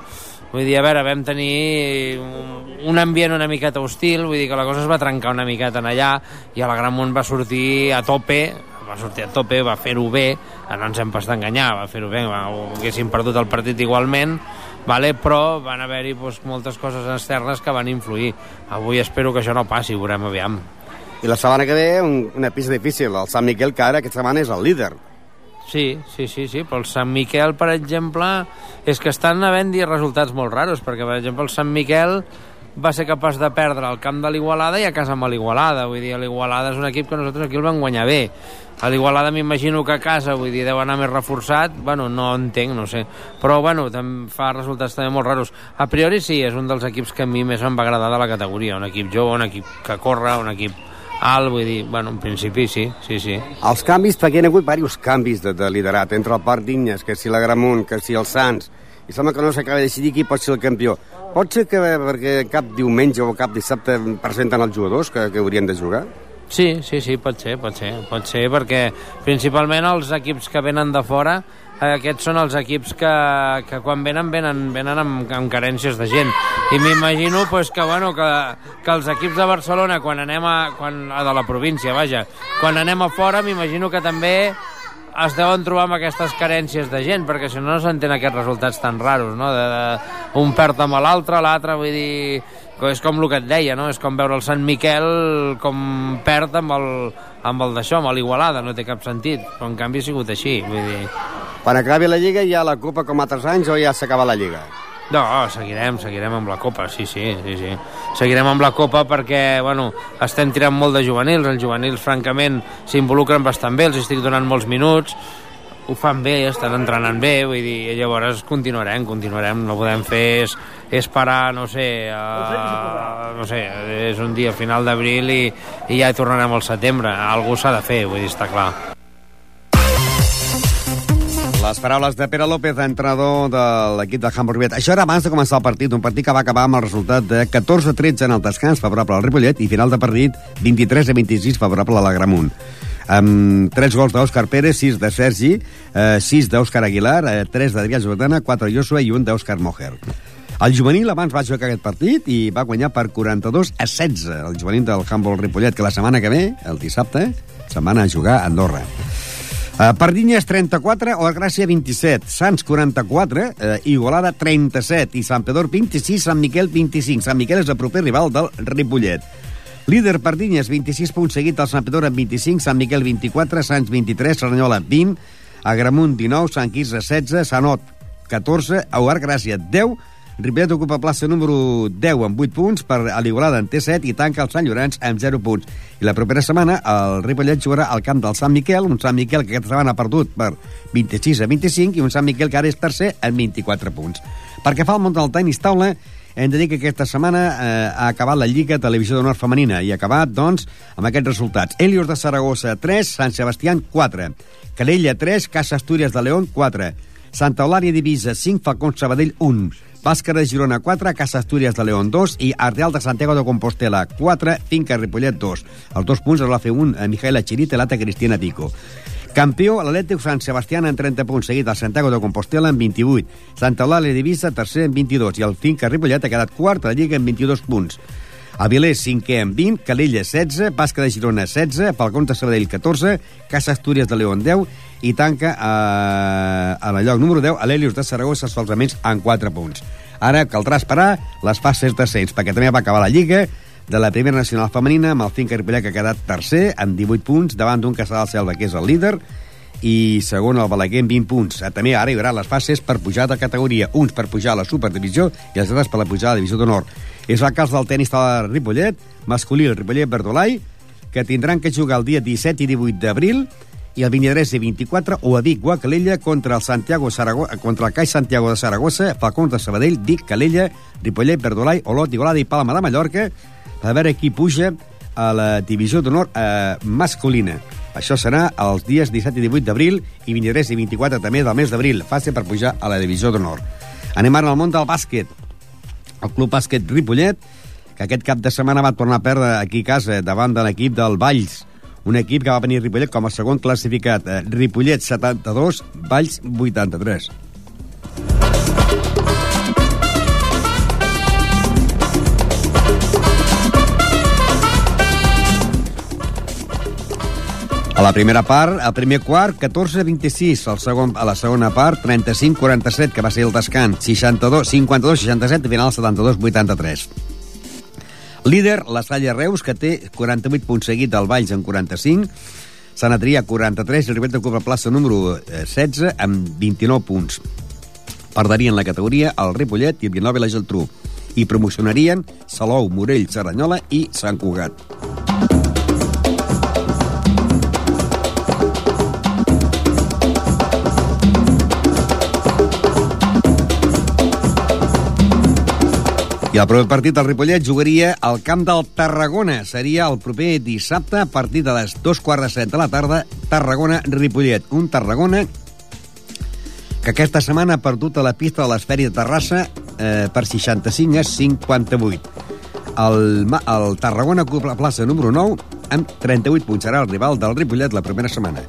Vull dir, a veure, vam tenir un ambient una miqueta hostil, vull dir que la cosa es va trencar una miqueta en allà i a la Gran Mont va sortir a tope, va sortir a tope, va fer-ho bé, no ens hem pas d'enganyar, va fer-ho bé, va, haguéssim perdut el partit igualment, vale? però van haver-hi pues, moltes coses externes que van influir. Avui espero que això no passi, veurem aviam. I la setmana que ve, un, una pista difícil. El Sant Miquel, que ara aquesta setmana és el líder. Sí, sí, sí, sí, però el Sant Miquel, per exemple, és que estan havent-hi resultats molt raros, perquè, per exemple, el Sant Miquel va ser capaç de perdre el camp de l'Igualada i a casa amb l'Igualada. Vull dir, l'Igualada és un equip que nosaltres aquí el vam guanyar bé. A l'Igualada m'imagino que a casa, vull dir, deu anar més reforçat. Bueno, no entenc, no sé. Però, bueno, fa resultats també molt raros. A priori sí, és un dels equips que a mi més em va agradar de la categoria. Un equip jove, un equip que corre, un equip alt, vull dir, bueno, en principi sí, sí, sí. Els canvis, perquè hi ha hagut diversos canvis de, de liderat, entre el Parc d'Inyes, que si la Gramunt, que si el Sants, i sembla que no s'acaba de decidir qui pot ser el campió. Pot ser que perquè cap diumenge o cap dissabte presenten els jugadors que, que haurien de jugar? Sí, sí, sí, pot ser, pot ser, pot ser, perquè principalment els equips que venen de fora aquests són els equips que, que quan venen, venen, venen amb, amb carències de gent. I m'imagino pues, que, bueno, que, que els equips de Barcelona, quan anem a, quan, a de la província, vaja, quan anem a fora, m'imagino que també es deuen trobar amb aquestes carències de gent, perquè si no no s'entén aquests resultats tan raros, no? De, de, un perd amb l'altre, l'altre, vull dir... És com el que et deia, no? És com veure el Sant Miquel com perd amb el, amb el d'això, amb l'Igualada, no té cap sentit. Però en canvi ha sigut així, vull dir... Quan acabi la Lliga hi ha la Copa com altres anys o ja s'acaba la Lliga? No, seguirem, seguirem amb la Copa, sí, sí, sí, sí. Seguirem amb la Copa perquè, bueno, estem tirant molt de juvenils, els juvenils, francament, s'involucren bastant bé, els estic donant molts minuts, ho fan bé, estan entrenant bé, vull dir, llavors continuarem, continuarem, no podem fer és, és parar, no sé, a, no sé, és un dia final d'abril i, i ja tornarem al setembre, algú s'ha de fer, vull dir, està clar. Les paraules de Pere López, entrenador de l'equip de Hamburg Ripollet. Això era abans de començar el partit, un partit que va acabar amb el resultat de 14-13 en el descans favorable al Ripollet i final de partit 23-26 favorable a la Gramunt. Amb 3 gols d'Òscar Pérez, 6 de Sergi, eh, 6 d'Òscar Aguilar, eh, 3 d'Adrià Jordana, 4 Joshua i 1 d'Òscar Moher. El juvenil abans va jugar aquest partit i va guanyar per 42 a 16 el juvenil del Humboldt Ripollet, que la setmana que ve, el dissabte, se'n van a jugar a Andorra. Uh, Pardinyes 34, o Gràcia 27, Sants 44, uh, Igualada 37 i Sant Pedor 26, Sant Miquel 25. Sant Miquel és el proper rival del Ripollet. Líder Pardinyes, 26 punts seguit el Sant Pedor amb 25, Sant Miquel 24, Sants 23, Serranyola 20, Agramunt 19, Sant Quirze 16, Sanot 14, Auar Gràcia 10, Ripollet ocupa plaça número 10 amb 8 punts, per a l'Igualada en té 7 i tanca el Sant Llorenç amb 0 punts. I la propera setmana el Ripollet jugarà al camp del Sant Miquel, un Sant Miquel que aquesta setmana ha perdut per 26 a 25 i un Sant Miquel que ara és tercer amb 24 punts. Perquè fa el món del tenis taula, hem de dir que aquesta setmana eh, ha acabat la Lliga Televisió d'Honor Femenina i ha acabat, doncs, amb aquests resultats. Helios de Saragossa, 3, Sant Sebastián, 4. Calella, 3, Casa Astúries de León, 4. Santa Eulària Divisa, 5, Falcón Sabadell, 1. Bàsquer de Girona, 4, Casa Astúries de León, 2, i Ardeal de Santiago de Compostela, 4, Finca Ripollet, 2. Els dos punts els va fer un a Mijaela Chirita i l'altre Cristina Pico. Campió, l'Atlètic Sant Sebastià en 30 punts, seguit el Santiago de Compostela en 28. Santa Eulàlia Divisa, tercer en 22, i el Finca Ripollet ha quedat quart a la Lliga en 22 punts. Avilés, cinquè amb 20, Calella, 16, Basca de Girona, 16, Falcons de Sabadell, 14, Casa Astúries de León, 10, i tanca eh, a la lloc número 10 a l'Helios de Saragossa solament amb 4 punts. Ara caldrà esperar les fases d'ascens, perquè també va acabar la Lliga de la primera nacional femenina amb el Finca Ripollet que ha quedat tercer amb 18 punts davant d'un Caçà del Selva que és el líder i segon el Balaguer amb 20 punts. Eh, També ara hi haurà les fases per pujar de categoria, uns per pujar a la Superdivisió i els altres per la pujar a la Divisió d'Honor. És el cas del tenis de Ripollet, masculí el Ripollet Verdolai, que tindran que jugar el dia 17 i 18 d'abril i el 23 i 24 o a Vic o a Calella contra el Santiago Saragossa, contra el CAI Santiago de Saragossa, Falcons de Sabadell, Vic, Calella, Ripollet, Verdolai, Olot, Igualada i Palma de Mallorca a veure qui puja a la divisió d'honor eh, masculina. Això serà els dies 17 i 18 d'abril i 23 i 24 també del mes d'abril, fase per pujar a la divisió d'honor. Anem ara al món del bàsquet. El Club Bàsquet Ripollet, que aquest cap de setmana va tornar a perdre aquí a casa davant de l'equip del Valls, un equip que va venir Ripollet com a segon classificat. Eh, Ripollet 72, Valls 83. La primera part, al primer quart, 14-26. Al segon, a la segona part, 35-47, que va ser el descans. 52-52-67, i final 72-83. Líder, la Salla Reus, que té 48 punts seguit del Valls en 45. Sant Adrià, 43, i Ribet ocupa plaça número 16 amb 29 punts. Perdarien la categoria el Ripollet i el Vilanova i la Geltrú. I promocionarien Salou, Morell, Serranyola i Sant Cugat. I el proper partit del Ripollet jugaria al camp del Tarragona. Seria el proper dissabte a partir de les dos quarts de set de la tarda, Tarragona-Ripollet. Un Tarragona que aquesta setmana ha perdut a la pista de l'Esferi de Terrassa eh, per 65 a 58. El, el Tarragona ocupa la plaça número 9 amb 38 punts. Serà el rival del Ripollet la primera setmana.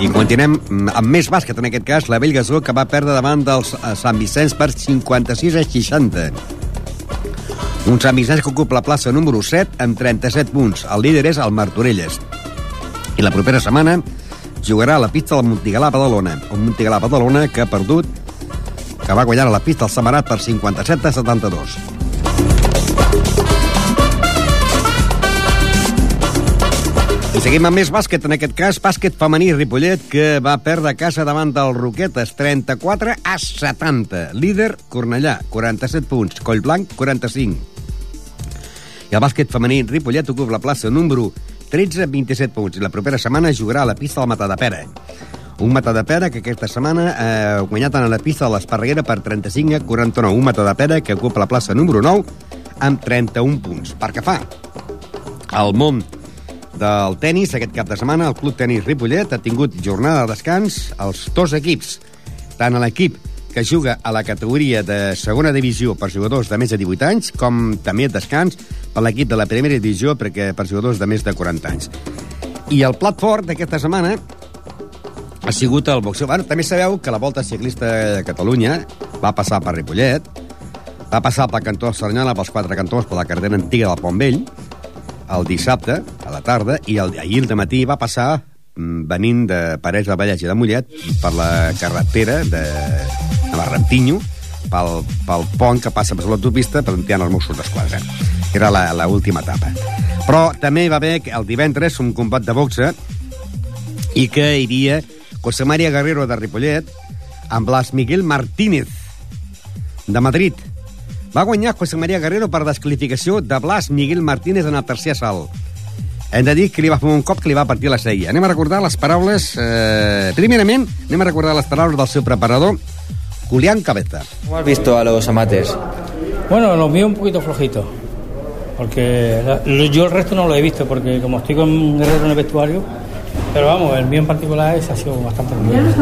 I continuem amb més bàsquet, en aquest cas, la Bellgasó, que va perdre davant dels eh, Sant Vicenç per 56 a 60. Un Sant Vicenç que ocupa la plaça número 7 amb 37 punts. El líder és el Martorelles. I la propera setmana jugarà a la pista del Montigalà Badalona. Un Montigalà Badalona que ha perdut, que va guanyar a la pista el Samarat per 57 a 72. I seguim amb més bàsquet, en aquest cas, bàsquet femení Ripollet, que va perdre a casa davant del Roquetes, 34 a 70. Líder, Cornellà, 47 punts. Collblanc, 45. I el bàsquet femení Ripollet ocupa la plaça número 13 amb 27 punts. I la propera setmana jugarà a la pista del Matadepera. Un Matadepera que aquesta setmana ha eh, guanyat en la pista de l'Esparreguera per 35 a 49. Un Matadepera que ocupa la plaça número 9 amb 31 punts. Per què fa? al món del tennis aquest cap de setmana el Club Tenis Ripollet ha tingut jornada de descans als dos equips tant a l'equip que juga a la categoria de segona divisió per jugadors de més de 18 anys, com també descans per l'equip de la primera divisió perquè per jugadors de més de 40 anys. I el plat fort d'aquesta setmana ha sigut el boxeo. Bueno, també sabeu que la Volta Ciclista de Catalunya va passar per Ripollet, Va passar pel cantó de Cernyana, pels quatre cantons, per la carretera antiga del Pont Vell, el dissabte, a la tarda, i el, ahir al matí va passar mm, venint de Parets de Vallès i de Mollet per la carretera de, de Barrantinyo, pel, pel pont que passa per l'autopista per on hi ha els Mossos d'Esquadra. Era la, la última etapa. Però també va haver el divendres un combat de boxa i que hi havia José María Guerrero de Ripollet amb Blas Miguel Martínez de Madrid. Va guanyar José María Guerrero per descalificació de Blas Miguel Martínez en el tercer assalt. Hem de dir que li va fer un cop que li va partir la cella. Anem a recordar les paraules... Eh, primerament, anem a recordar les paraules del seu preparador, Julián Cabeza. ¿Cómo has visto a los amates? Bueno, los míos un poquito flojitos. Porque la- lo- yo el resto no lo he visto, porque como estoy con Guerrero en el vestuario, pero vamos, el mío en particular ese ha sido bastante bueno.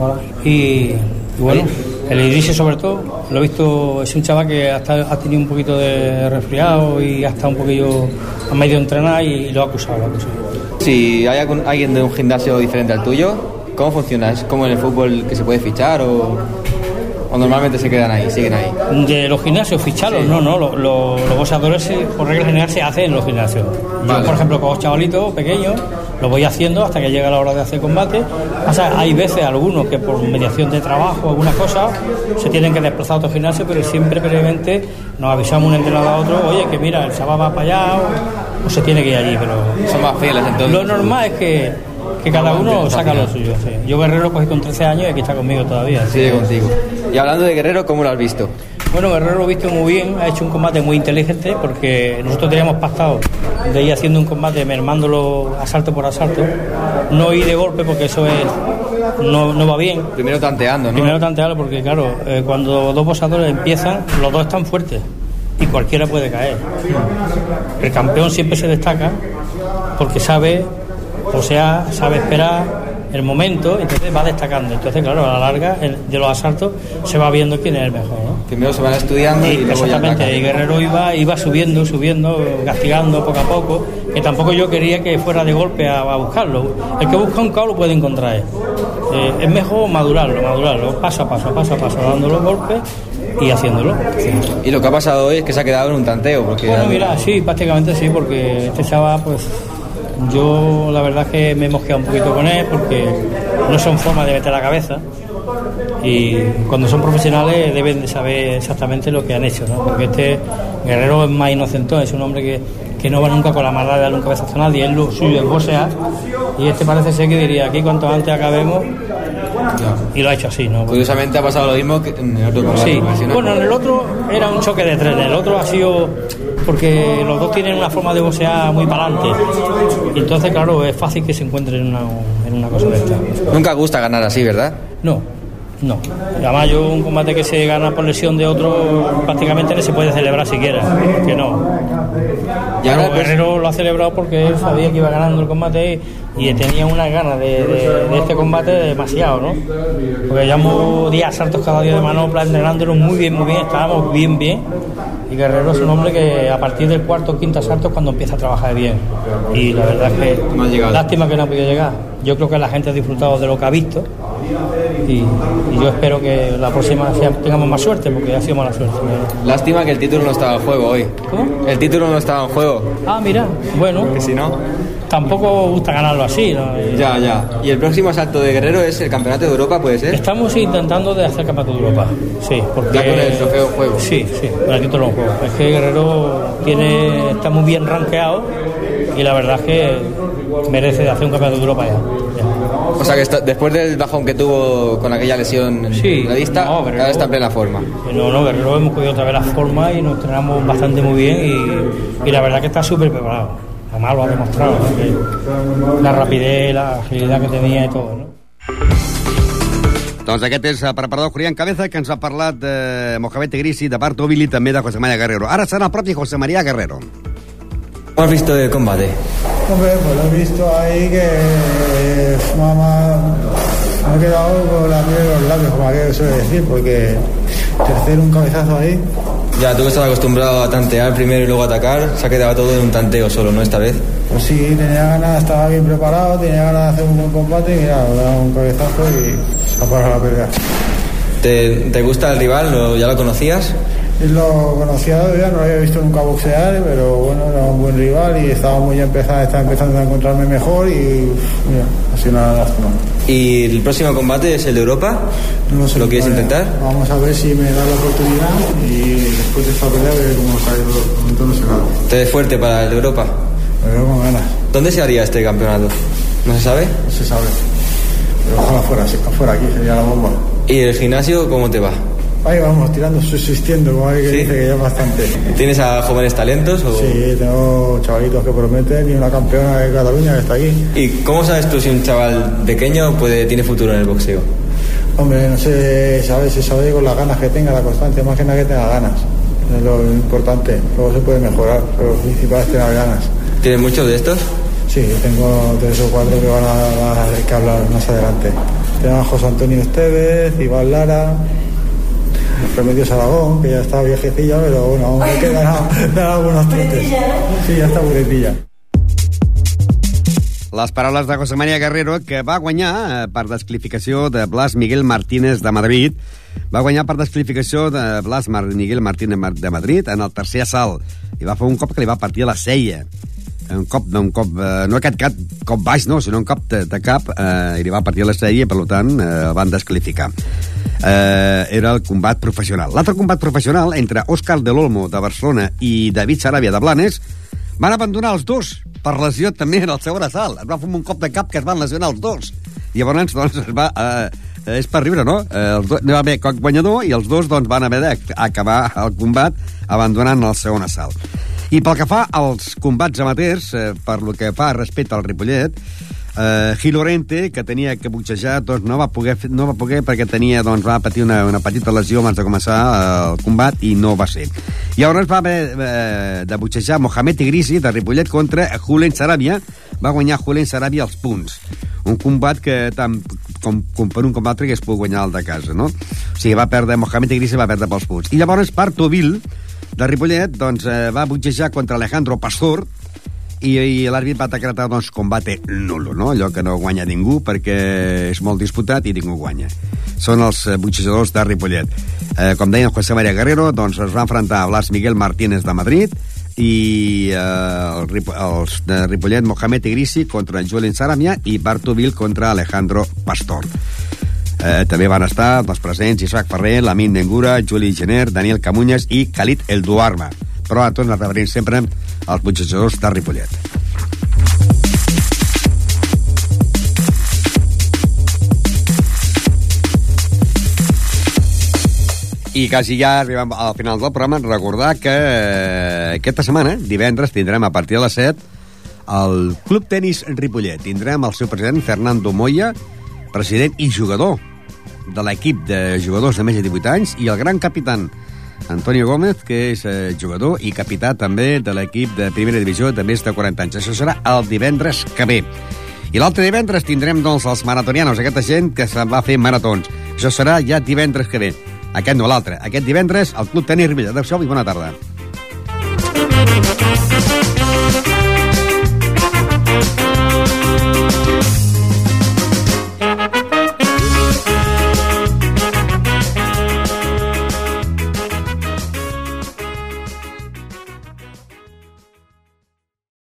Hola. Y, y bueno, el Idris sobre todo, lo he visto, es un chaval que hasta ha tenido un poquito de resfriado y ha estado un poquillo a medio entrenar y lo ha acusado, lo ha acusado. Si hay algún- alguien de un gimnasio diferente al tuyo, ¿cómo funciona? ¿Es como en el fútbol que se puede fichar o, o normalmente se quedan ahí, siguen ahí? De los gimnasios, ficharlos, no, no, lo- lo- los boxeadores por regla general se hacen en los gimnasios. Vale. Yo, por ejemplo, con los chavalitos pequeños, lo voy haciendo hasta que llega la hora de hacer combate. O sea, hay veces algunos que por mediación de trabajo alguna cosa se tienen que desplazar a otro gimnasio, pero siempre previamente nos avisamos un entrenador a otro, oye, que mira, el chaval va para allá o, o se tiene que ir allí, pero Son más fieles entonces. lo normal es que, que cada uno saca lo suyo. sí. Yo Guerrero cogí con 13 años y aquí está conmigo todavía. Sigue contigo. Y hablando de Guerrero, ¿cómo lo has visto? Bueno, Guerrero lo visto muy bien, ha hecho un combate muy inteligente porque nosotros teníamos pactado de ir haciendo un combate mermándolo asalto por asalto, no ir de golpe porque eso es no, no va bien. Primero tanteando, ¿no? Primero tantearlo porque claro, eh, cuando dos boxeadores empiezan, los dos están fuertes y cualquiera puede caer. El campeón siempre se destaca porque sabe, o sea, sabe esperar el momento, entonces va destacando. Entonces, claro, a la larga el- de los asaltos se va viendo quién es el mejor, ¿no? Primero se van estudiando y luego ya Exactamente, y. Guerrero iba, iba subiendo, subiendo, castigando poco a poco, que tampoco yo quería que fuera de golpe a, a buscarlo. El que busca un cao lo puede encontrar. Eh, es mejor madurarlo, madurarlo, paso a paso, paso a paso, dando los golpes y haciéndolo. Y lo que ha pasado hoy es que se ha quedado en un tanteo. Porque Bueno, mira, sí, prácticamente sí, porque este chaval, pues, yo la verdad es que me he mosqueado un poquito con él, porque no son formas de meter la cabeza. Y cuando son profesionales deben de saber exactamente lo que han hecho, ¿no? Porque este guerrero es más inocentón, es un hombre que, que no va nunca con la maldad de darle un cabezazo a nadie, es lo suyo, es boxear. Y este parece ser que diría, aquí cuanto antes acabemos, y lo ha hecho así, ¿no? Curiosamente ha pasado lo mismo que en el otro Sí, bueno, en el otro era un choque de trenes, el otro ha sido porque los dos tienen una forma de boxear muy para adelante. Y entonces, claro, es fácil que se encuentren en una, en una cosa de esta. Nunca gusta ganar así, ¿verdad? No, no. Además, yo un combate que se gana por lesión de otro prácticamente no se puede celebrar siquiera, que no. Y ahora Pero Guerrero lo ha celebrado porque él sabía que iba ganando el combate y tenía unas ganas de, de- de este combate demasiado, ¿no? Porque llevamos 10 asaltos cada día de manopla, entrenándolo muy bien, muy bien, estábamos bien, bien. Y Guerrero es un hombre que a partir del cuarto o quinto asalto es cuando empieza a trabajar bien. Y la verdad es que No lástima que no ha podido llegar. Yo creo que la gente ha disfrutado de lo que ha visto y, y yo espero que la próxima tengamos más suerte porque ha sido mala suerte. Lástima que el título no estaba en juego hoy. ¿Cómo? El título no estaba en juego. Ah, mira, bueno, Que si no. tampoco gusta ganarlo así. Ya, ya. Y el próximo asalto de Guerrero es el Campeonato de Europa, ¿puede ser? Estamos intentando de hacer campeonato de Europa, sí, porque Ya con el trofeo en juego. Sí, sí, con el título en juego. Es que Guerrero tiene, está muy bien rankeado y la verdad es que merece hacer un campeonato de Europa ya. ya. O sea que está- después del bajón que tuvo con aquella lesión Sí, en la vista, no, ahora está en plena forma. No, no, Guerrero hemos cogido otra vez la forma y nos entrenamos bastante muy bien y, y la verdad que está súper preparado. Además lo ha demostrado, ¿no? Que la rapidez, la agilidad que tenía y todo, ¿no? Doncs aquest és el preparador Julián Cabeza, que ens ha parlat de Mohamed Tegrisi, de Bart Ovili i també de José María Guerrero. Ara serà el propi José María Guerrero. ¿Cómo has visto el combate? Hombre, pues lo he visto ahí que eh, mamá me he quedado con la miel en los labios, como aquello que suele decir, porque tercer un cabezazo ahí. Ya, tú que estás acostumbrado a tantear primero y luego atacar, se ha quedado todo en un tanteo solo, ¿no? Esta vez. Pues sí, tenía ganas, estaba bien preparado, tenía ganas de hacer un buen combate y mira, dado un cabezazo y se ha parado la pelea. ¿Te, te gusta el rival? ¿Lo- ¿Ya lo conocías? Lo conocía ya, no lo había visto nunca boxear, pero bueno, era un buen rival y estaba muy empezando, estaba empezando a encontrarme mejor y mira, ha sido una lástima. ¿Y el próximo combate es el de Europa? No sé, ¿Lo quieres vale, intentar? Vamos a ver si me da la oportunidad y después de esta pelea ver cómo sale sé nada. ¿Te ves fuerte para el de Europa? Me veo con ganas, ¿Dónde se haría este campeonato? ¿No se sabe? no se sabe. Pero ojalá fuera, fuera aquí, sería la bomba. ¿Y el gimnasio cómo te va? Ahí vamos, tirando, subsistiendo, como hay que Sí. dice que ya es bastante. ¿Tienes a jóvenes talentos? O... Sí, tengo chavalitos que prometen y una campeona de Cataluña que está aquí. ¿Y cómo sabes tú si un chaval pequeño puede, tiene futuro en el boxeo? Hombre, no sé, sabes, se sabe con las ganas que tenga, la constante, más que nada que tenga ganas. Es lo importante. Luego se puede mejorar, pero lo principal es tener ganas. ¿Tienes muchos de estos? Sí, tengo tres o cuatro que van a, van a tener que hablar más adelante. Tengo a José Antonio Estevez, Iván Lara, Remedios Aragón, que ya está viejecilla, pero bueno, aún me quedan dar algunos trotes. Sí, ya está buretilla. Les paraules de José María Guerrero, que va guanyar eh, per descalificació de Blas Miguel Martínez de Madrid. Va guanyar per descalificació de Blas Mar Miguel Martínez Mar- de Madrid en el tercer assalt. I va fer un cop que li va partir la ceia. Un cop, no, un cop, eh, no aquest cap, cop baix, no, sinó un cop de, de cap, eh, i li va partir la ceia i, per tant, eh, el van descalificar. Eh, era el combat professional. L'altre combat professional, entre Òscar de l'Olmo, de Barcelona, i David Saràbia, de Blanes, van abandonar els dos per lesió també en el segon assalt. Es va fer un cop de cap que es van lesionar els dos. I llavors, doncs, es va... Eh, és per riure, no? Eh, els dos, no va haver coc guanyador i els dos doncs, van haver d'acabar el combat abandonant el segon assalt. I pel que fa als combats amateurs, eh, per lo que fa respecte al Ripollet, eh, Gil Lorente, que tenia que boxejar, doncs no va poder, no va poder perquè tenia, doncs, va patir una, una petita lesió abans de començar eh, el combat i no va ser. I llavors va haver eh, de boxejar Mohamed Igrisi, de Ripollet, contra Julen Sarabia. Va guanyar Julen Sarabia els punts. Un combat que, tant com, com per un com l'altre, que es pot guanyar el de casa, no? O sigui, va perdre, Mohamed Igrisi va perdre pels punts. I llavors, Partovil, de Ripollet, doncs, eh, va boxejar contra Alejandro Pastor, i, i l'àrbit va decretar doncs, combate nulo, no? allò que no guanya ningú perquè és molt disputat i ningú guanya. Són els eh, boxejadors de Ripollet. Eh, com deia José María Guerrero, doncs es va enfrontar a Blas Miguel Martínez de Madrid i eh, el, els de Ripollet, Mohamed Igrisi contra Julien Saramia i Bartovil contra Alejandro Pastor. Eh, també van estar els presents Isaac Ferrer, Lamin Dengura, Juli Gener, Daniel Camunyes i Khalid El Duarma. Però a tots referim sempre als boxejadors de Ripollet. I quasi ja arribem al final del programa. Recordar que eh, aquesta setmana, divendres, tindrem a partir de les 7 el Club Tenis Ripollet. Tindrem el seu president, Fernando Moya, president i jugador de l'equip de jugadors de més de 18 anys, i el gran capità, Antonio Gómez, que és eh, jugador i capità també de l'equip de primera divisió de més de 40 anys. Això serà el divendres que ve. I l'altre divendres tindrem, doncs, els maratonianos, aquesta gent que se'n va fer maratons. Això serà ja divendres que ve. Aquest no, l'altre. Aquest divendres, al Club Tenis Ripollet. Adéu-siau i bona tarda.